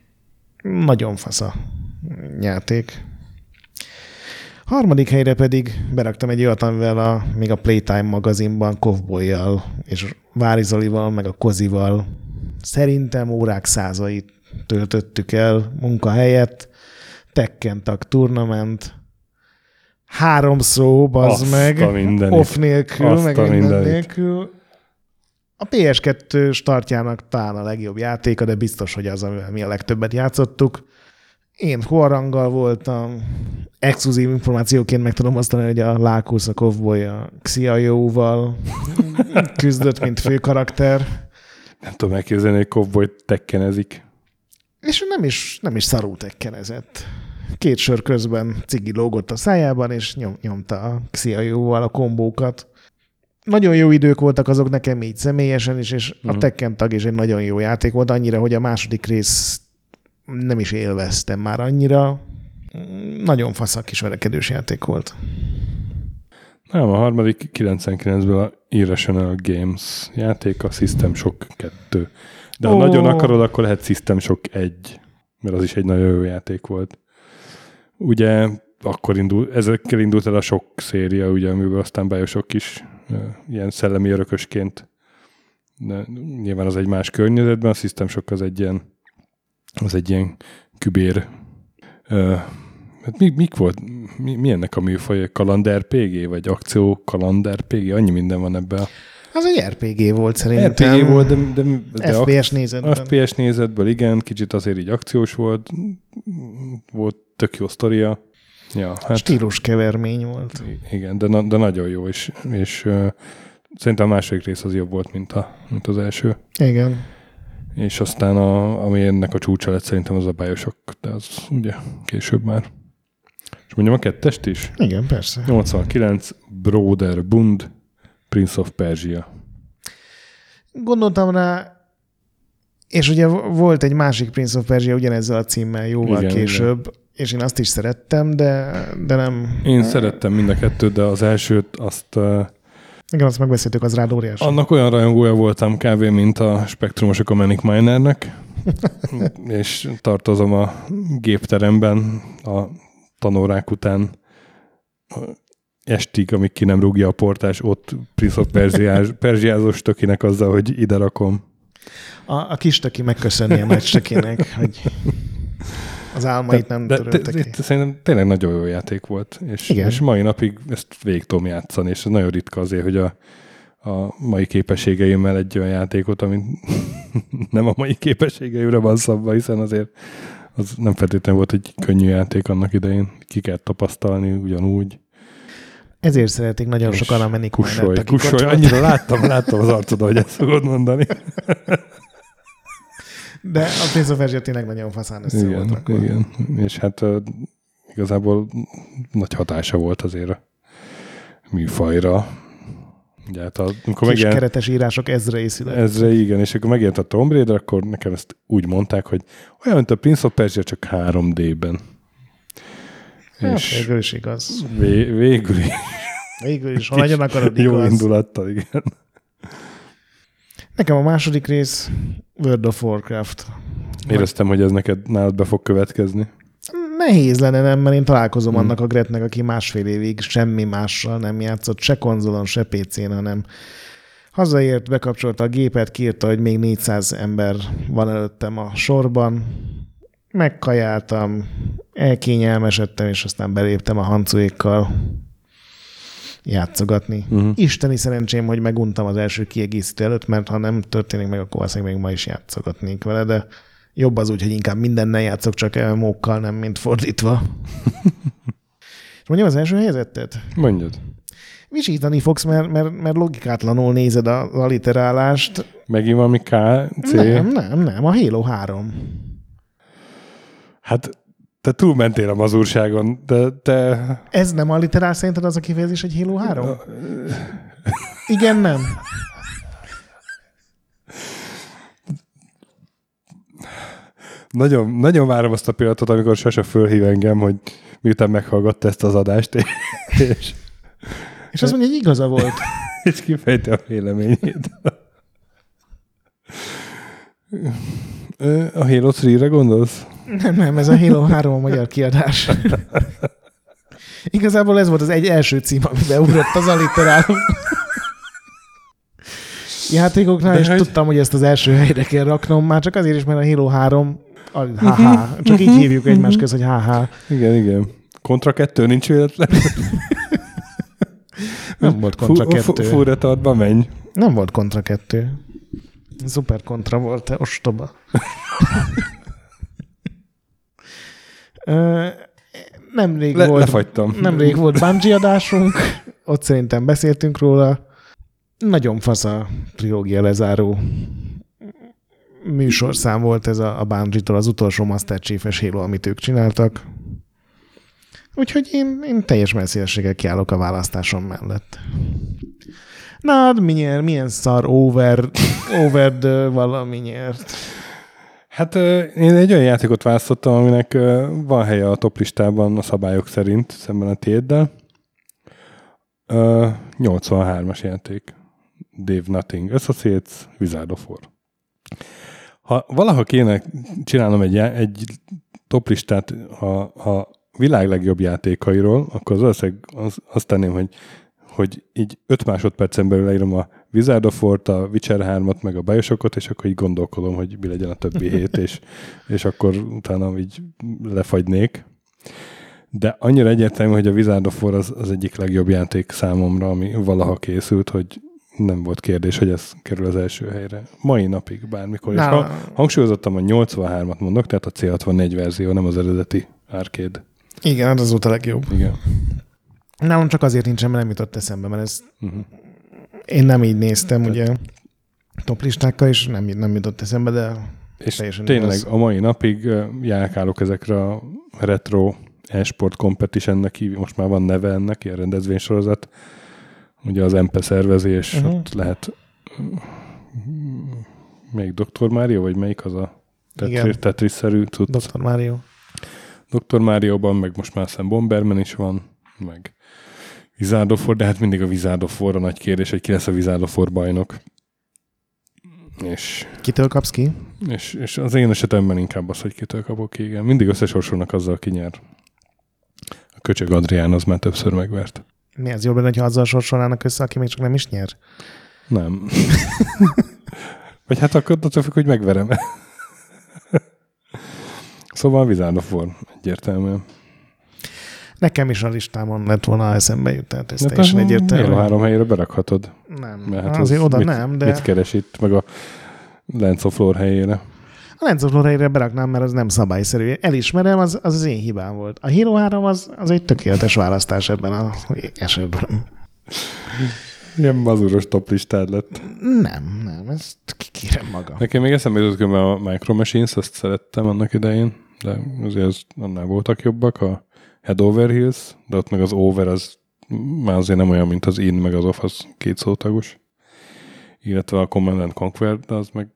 Nagyon fasza játék. Harmadik helyre pedig beraktam egy olyat, amivel a, még a Playtime magazinban Kovbolyjal és Vári Zolival, meg a Kozival szerintem órák százait töltöttük el munka helyett. Tekken Tag Tournament, három szó, bazd Azt meg, off nélkül, Azt meg a minden mindenit. nélkül. A PS2 startjának talán a legjobb játéka, de biztos, hogy az, amivel mi a legtöbbet játszottuk. Én Huaranggal voltam, exkluzív információként meg tudom azt mondani, hogy a Lákusz, a Kovboly, a Xiaoyu-val küzdött, mint főkarakter, Nem tudom elképzelni, hogy Cowboy tekkenezik. és nem is, nem is szarú tekkenezett. Két sör közben cigi lógott a szájában, és nyom, nyomta a Xiaoyu-val a kombókat. Nagyon jó idők voltak azok nekem így személyesen is, és a Mhm. Tekken tag is egy nagyon jó játék volt, annyira, hogy a második rész nem is élveztem már annyira. Nagyon fasz a kis verekedős játék volt. Nem, a harmadik 99-ből a Irrational Games játék, a System Shock 2. De ha Ó. nagyon akarod, akkor lehet System Shock 1, mert az is egy nagyon jó játék volt. Ugye akkor indul, ezekkel indult el a sok széria, ugye, amiből aztán Bioshock is ilyen szellemi örökösként de nyilván az egy más környezetben, a System Shock az egy ilyen az egy ilyen kübér ö, hát mi, mik volt, mi, mi ennek a műfaj? Kalandár PG, vagy akció kalandár PG? Annyi minden van ebben. Az egy RPG volt szerintem. RPG volt, de, de, de FPS nézetben. FPS nézetből igen, kicsit azért így akciós volt, volt tök jó sztoria. Ja, hát Stílus kevermény volt. igen, de, na- de nagyon jó, és, és uh, szerintem a második rész az jobb volt, mint, a, mint az első. Igen. és aztán a, ami ennek a csúcsa lett szerintem az a Bioshock, de az ugye később már. És mondjam a kettest is? Igen, persze. 89, Broder Bund, Prince of Persia. Gondoltam rá, és ugye volt egy másik Prince of Persia ugyanezzel a címmel jóval Igen, később, igen. és én azt is szerettem, de, de nem... Én szerettem mind a kettőt, de az elsőt azt... Igen, azt megbeszéltük, az rád óriási. Annak olyan rajongója voltam kávé, mint a spektrumosok a Manic Minernek, és tartozom a gépteremben a tanórák után estig, amíg ki nem rúgja a portás, ott Prince of Persiás, Persiázos tökinek azzal, hogy ide rakom. A, a kis töki megköszönni a nagy tökinek, hogy az álmait nem de, törölte de, ki. szerintem tényleg nagyon jó játék volt, és, Igen. és mai napig ezt végig tudom játszani, és ez nagyon ritka azért, hogy a, a mai képességeimmel egy olyan játékot, ami nem a mai képességeimre van szabva, hiszen azért az nem feltétlenül volt egy könnyű játék annak idején. Ki kell tapasztalni ugyanúgy. Ezért szeretik nagyon És sokan a Manic Kussolj, Minert, annyira láttam, láttam az arcodon, hogy ezt fogod mondani. De a Prince of Persia tényleg nagyon faszán össze volt Igen, rakva. igen. És hát uh, igazából nagy hatása volt azért a műfajra. Ugye hát a, amikor Kis megjelent, keretes írások ezre észület. ezre igen, és akkor megjelent a Tomb Raider, akkor nekem ezt úgy mondták, hogy olyan, mint a Prince of Persia, csak 3D-ben. Hát, és végül is igaz. vé, végül is Végül is, ha nagyon akarod, jó igaz. indulattal, igen. Nekem a második rész World of Warcraft. Éreztem, hogy ez neked nálad be fog következni. Nehéz lenne, nem, mert én találkozom Hmm. annak a Gretnek, aki másfél évig semmi mással nem játszott, se konzolon, se PC-n, hanem hazaért, bekapcsolta a gépet, kiírta, hogy még 400 ember van előttem a sorban, megkajáltam, elkényelmesedtem, és aztán beléptem a hancuékkal játszogatni. Uh-huh. Isteni szerencsém, hogy meguntam az első kiegészítő előtt, mert ha nem történik meg, akkor valószínűleg még ma is játszogatnék vele, de jobb az úgy, hogy inkább mindennel játszok, csak MMO-kkal, nem mint fordítva. És mondjam az első helyzetet? Mondjad. Visítani fogsz, mert, mert, mert logikátlanul nézed a alliterálást. Megint valami K, C. Nem, nem, nem, a Halo 3. Hát te túlmentél a mazurságon, de te... Ez nem alliterál szerinted az a kifejezés, hogy Halo 3? Igen, nem. Nagyon, nagyon várom azt a pillanatot, amikor Sasa fölhív engem, hogy miután meghallgatta ezt az adást, és, És azt mondja, hogy igaza volt. és kifejti a véleményét. A Halo 3-re gondolsz? Nem, nem, ez a Halo 3 a magyar kiadás. Igazából ez volt az egy első cím, ami beugrott az alliteráló. Játékoknál, De és hogy- tudtam, hogy ezt az első helyre kell raknom, már csak azért is, mert a Halo 3 al- haha, csak így hívjuk egymás közt, hogy haha. Igen, igen. Kontra 2 nincs véletlen? Nem volt kontra kettő. Fúretardba menj. Nem volt kontra 2. Szuper kontra volt, te ostoba. Nemrég Le, volt lefagytam. Nemrég volt Bungie adásunk, ott szerintem beszéltünk róla. Nagyon fasz a trilógia lezáró műsorszám volt ez a, a Bungie-tól, az utolsó Master Chief-es Halo, amit ők csináltak. Úgyhogy én, én teljes messzélességgel kiállok a választásom mellett. Na, hát milyen, milyen szar over, over the valami nyert. Hát én egy olyan játékot választottam, aminek van helye a top listában a szabályok szerint, szemben a tiéddel. Ö, 83-as játék. Dave Nothing Associates, Wizard of War. Ha valaha kéne csinálnom egy, egy top listát a, a világ legjobb játékairól, akkor az valószínűleg az, azt tenném, hogy, hogy így 5 másodpercen belül leírom a Wizard of War-t, a Witcher 3-at, meg a Bioshockot, és akkor így gondolkodom, hogy mi legyen a többi hét, és, és akkor utána így lefagynék. De annyira egyértelmű, hogy a Wizard of War az, az egyik legjobb játék számomra, ami valaha készült, hogy nem volt kérdés, hogy ez kerül az első helyre. Mai napig, bármikor. És Na. ha, hangsúlyozottam, a 83-at mondok, tehát a C64 verzió, nem az eredeti arcade. Igen, hát az volt a legjobb. Igen. Nálam csak azért nincsen, mert nem jutott eszembe, mert ez Uh-huh. Én nem így néztem, ugye. top listákkal, és nem, nem jutott eszembe, de És tényleg igaz. a mai napig járkálok ezekre a retro e-sport competitionnek most már van neve ennek, ilyen rendezvénysorozat, ugye az MP szervezés, Mhm. uh-huh. ott lehet melyik Dr. Mario, vagy melyik az a. Tetris- Tetris-szerű cucc? Dr. Mario. Dr. Márióban, meg most már szem Bomberman is van, meg Wizard of War, de hát mindig a Wizard of War a nagy kérdés, hogy ki lesz a Wizard of War bajnok. És, Kitől kapsz ki? és, és az én esetemben inkább az, hogy kitől kapok ki, igen. Mindig összesorsolnak azzal, aki nyer. A köcsög Adrián az már többször megvert. Mi az jobb lenne, ha azzal sorsolnának össze, aki még csak nem is nyer? Nem. Vagy hát akkor attól függ, hogy megverem Szóval Wizard of War egyértelműen. Nekem is a listámon lett volna, eszembe jut, tehát ez Hát teljesen egyértelmű. Halo három helyére berakhatod. Nem, Mert hát hát azért az oda mit, nem, de Mit keres itt, meg a Lance of Lore helyére? a Lens of Lore-re beraknám, mert az nem szabályszerű. Elismerem, az az, az én hibám volt. A Hero 3 az, az egy tökéletes választás ebben az esetben. Ilyen mazuros top listád lett. Nem, nem, ezt kikérem magam. Nekem még eszembe jutott a Micro Machines, azt szerettem annak idején, de azért az, annál voltak jobbak, a Head Over Heels, de ott meg az Over az már azért nem olyan, mint az In, meg az Off, az két szótagos. Illetve a Command and Conquer, de az meg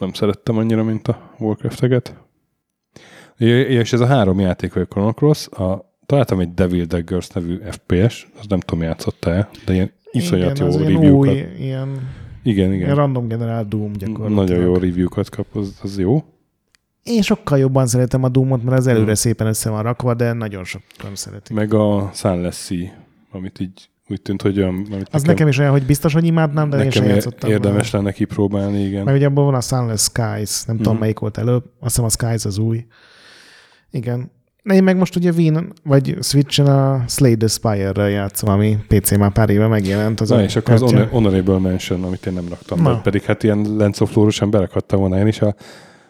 nem szerettem annyira, mint a Warcraft-eket. És ez a három játék, vagy a Chrono Cross, a, találtam egy Devil Daggers nevű FPS, az nem tudom, játszotta-e, de ilyen iszonyat Igen, jó ilyen review-kat. új, ilyen, Igen, ilyen igen. random generált Doom gyakorlatilag. Nagyon jó review-kat kap, az, az jó. Én sokkal jobban szeretem a Doomot, mert az előre Hmm. szépen össze van rakva, de nagyon sokan szeretik. Meg a Sunless amit így úgy tűnt, hogy olyan... Amit Az nekem is olyan, hogy biztos, hogy imádnám, de én nekem sem ér- játszottam. érdemes lenne kipróbálni, igen. Meg ugye abban van a Sunless Skies, nem tudom Mhm. melyik volt előbb, azt hiszem a Skies az új. Igen. De én meg most ugye Wien, vagy Switchen a Slay the Spire-rel játszom, ami PC már pár éve megjelent. Az Na, és akkor az kártya. honor- Honorable Mention, amit én nem raktam Na. pedig hát ilyen Lens of Lore-osan berakhattam volna én is a,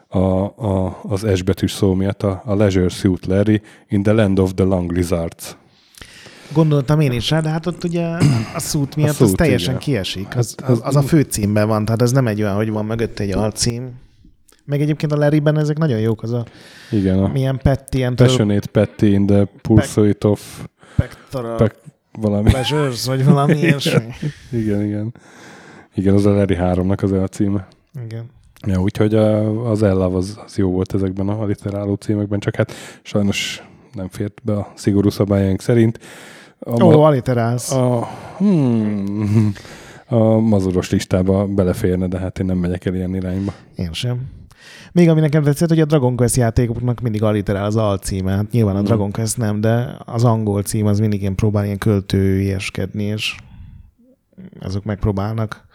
a, a, az S betűs szó miatt, a, a Leisure Suit Larry in the Land of the Long Lizards. Gondoltam én is rá, de hát ott ugye a szút miatt szút, az teljesen igen. kiesik. Az, Hát az, az- a főcímben van, tehát ez nem egy olyan, hogy van mögött egy alcím. Meg egyébként a Larryben ezek nagyon jók, az a Igen, a milyen Pet, ilyen Passionate Petty in the Pursuit of Pectoral Pec- valami. Pleasures, vagy valami ilyesmi. Igen, igen. Igen, az a Larry 3-nak az elcíme. Igen. Ja, úgyhogy az Ella az, az jó volt ezekben a literáló címekben, csak hát sajnos nem fért be a szigorú szabályaink szerint. A, Ó, ma, alliterálsz. a, hmm, a mazuros listába beleférne, de hát én nem megyek el ilyen irányba. Én sem. Még ami nekem tetszett, hogy a Dragon Quest játékoknak mindig alliterál az alcíme. Hát nyilván a Mm. Dragon Quest nem, de az angol cím az mindig ilyen próbál ilyen költőieskedni, és azok megpróbálnak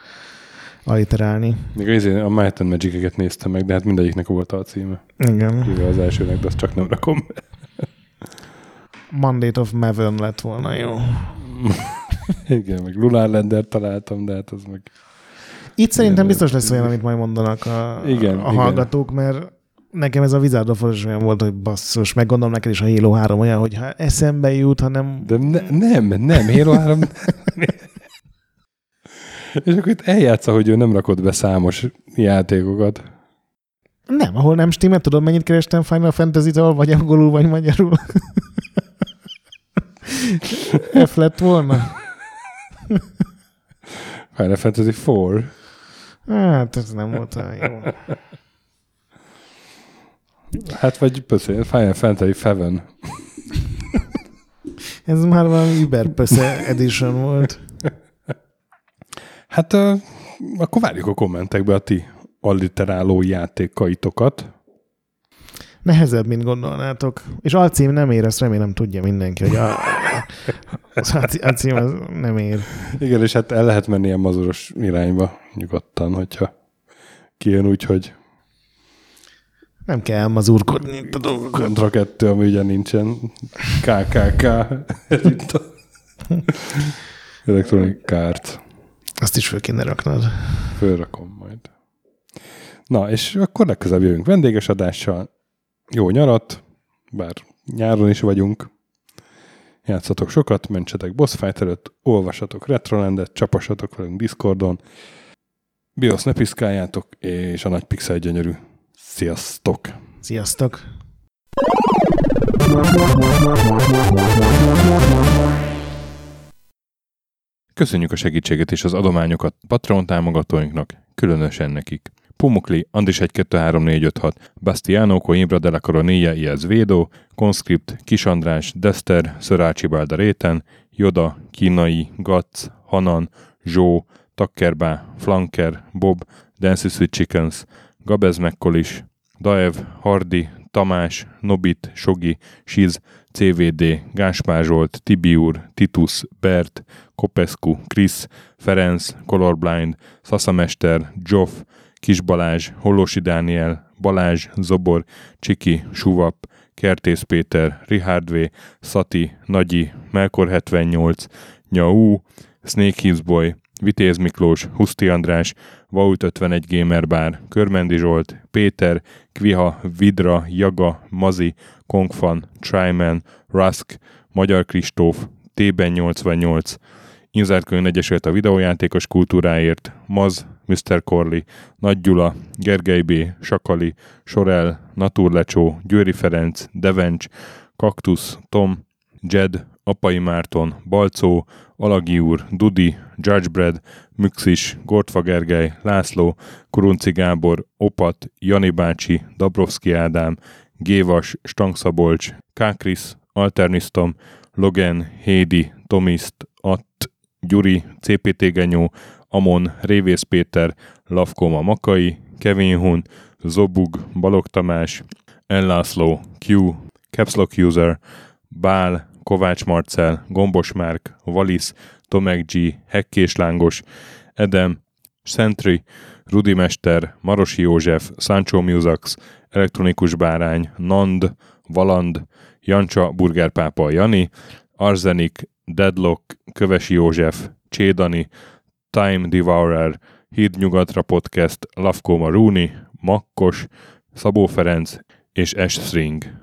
alliterálni. Még az, a Might and Magic-eket néztem meg, de hát mindegyiknek volt a címe. Igen. Kivéve az elsőnek, de azt csak nem rakom be. Mandate of Maven lett volna jó. Igen, meg Lunar Lander találtam, de hát az meg... Itt szerintem Igen, biztos lesz olyan, amit majd mondanak a, Igen, a igen. hallgatók, mert nekem ez a Wizard of Oz olyan volt, hogy basszus, meg gondolom neked is a Halo 3 olyan, hogy ha eszembe jut, hanem De ne, nem, nem, Halo 3 És akkor itt eljátsza, hogy ő nem rakott be számos játékokat. nem, ahol nem stimmel, tudod, mennyit kerestem Final Fantasy-től, vagy angolul, vagy magyarul. F lett volna? Final Fantasy 4. Hát, ez nem volt olyan jó. Hát vagy pöszé, Final Fantasy 7. Ez már valami Überpösze edition volt. Hát uh, akkor várjuk a kommentekbe a ti alliteráló játékaitokat. Nehezebb, mint gondolnátok. És alcím nem ér, ezt remélem tudja mindenki, hogy a, az alcí- alcím az nem ér. Igen, és hát el lehet menni ilyen mazuros irányba nyugodtan, hogyha kijön úgy, hogy Nem kell elmazurkodni itt a dolgokat. kontra kettő, ami ugye nincsen. KKK. A Electronic Kart. Azt is föl kéne raknod. Fölrakom majd. Na, és akkor legközelebb jövünk vendéges adással. Jó nyarat, bár nyáron is vagyunk. Játszatok sokat, mentsetek boss fight előtt, olvasatok Retrolandet, csapassatok velünk Discordon, BIOS ne piszkáljátok, és a nagy pixel gyönyörű. Sziasztok! Sziasztok! Köszönjük a segítséget és az adományokat Patreon támogatóinknak, különösen nekik. Pumukli, Andis 1 2 3 4 5 6, Bastiano, Coimbra de la Coronilla y Védó, Conscript, Kis András, Dester, Szörácsi Bálda Réten, Joda, Kínai, Gatz, Hanan, Zsó, Takkerbá, Flanker, Bob, Dancy Sweet Chickens, Gabez Mekkolis, Daev, Hardi, Tamás, Nobit, Sogi, Siz, CVD, Gáspár Zsolt, Tibiur, Titus, Bert, Kopescu, Krisz, Ferenc, Colorblind, Szaszamester, Joff, Kis Balázs, Hollósi Dániel, Balázs, Zobor, Csiki, Suvap, Kertész Péter, Richard V, Szati, Nagyi, Melkor 78, Nyau, Snake Boy, Vitéz Miklós, Huszti András, Vault 51 Gamer Bar, Körmendi Zsolt, Péter, Kviha, Vidra, Jaga, Mazi, Kongfan, Tryman, Rusk, Magyar Kristóf, T-ben 88, Inzárkönyv Egyesület a videójátékos kultúráért, Maz, Mr. Corley, Nagy Gyula, Gergely B., Sakali, Sorel, Naturlecsó, Győri Ferenc, Devencs, Kaktusz, Tom, Jed, Apai Márton, Balcó, Alagi úr, Dudi, Judgebred, Müxis, Gortfa Gergely, László, Kurunci Gábor, Opat, Jani bácsi, Dabrowski Ádám, Gévas, Stangszabolcs, Kákris, Alternisztom, Logan, Hédi, Tomiszt, Att, Gyuri, CPT Genyó, Amon, Révész Péter, Lavkoma Makai, Kevin Hun, Zobug, Balog Tamás, Ellászló, Q, Capslock User, Bál, Kovács Marcel, Gombos Márk, Valisz, Tomek G, Hekkés Lángos, Edem, Sentry, Rudimester, Marosi József, Sancho Musax, Elektronikus Bárány, Nand, Valand, Jancsa, Burgerpápa Jani, Arzenik, Deadlock, Kövesi József, Csédani, Time Devourer, Híd Nyugatra Podcast, Lavko Maruni, Makkos, Szabó Ferenc és S. String.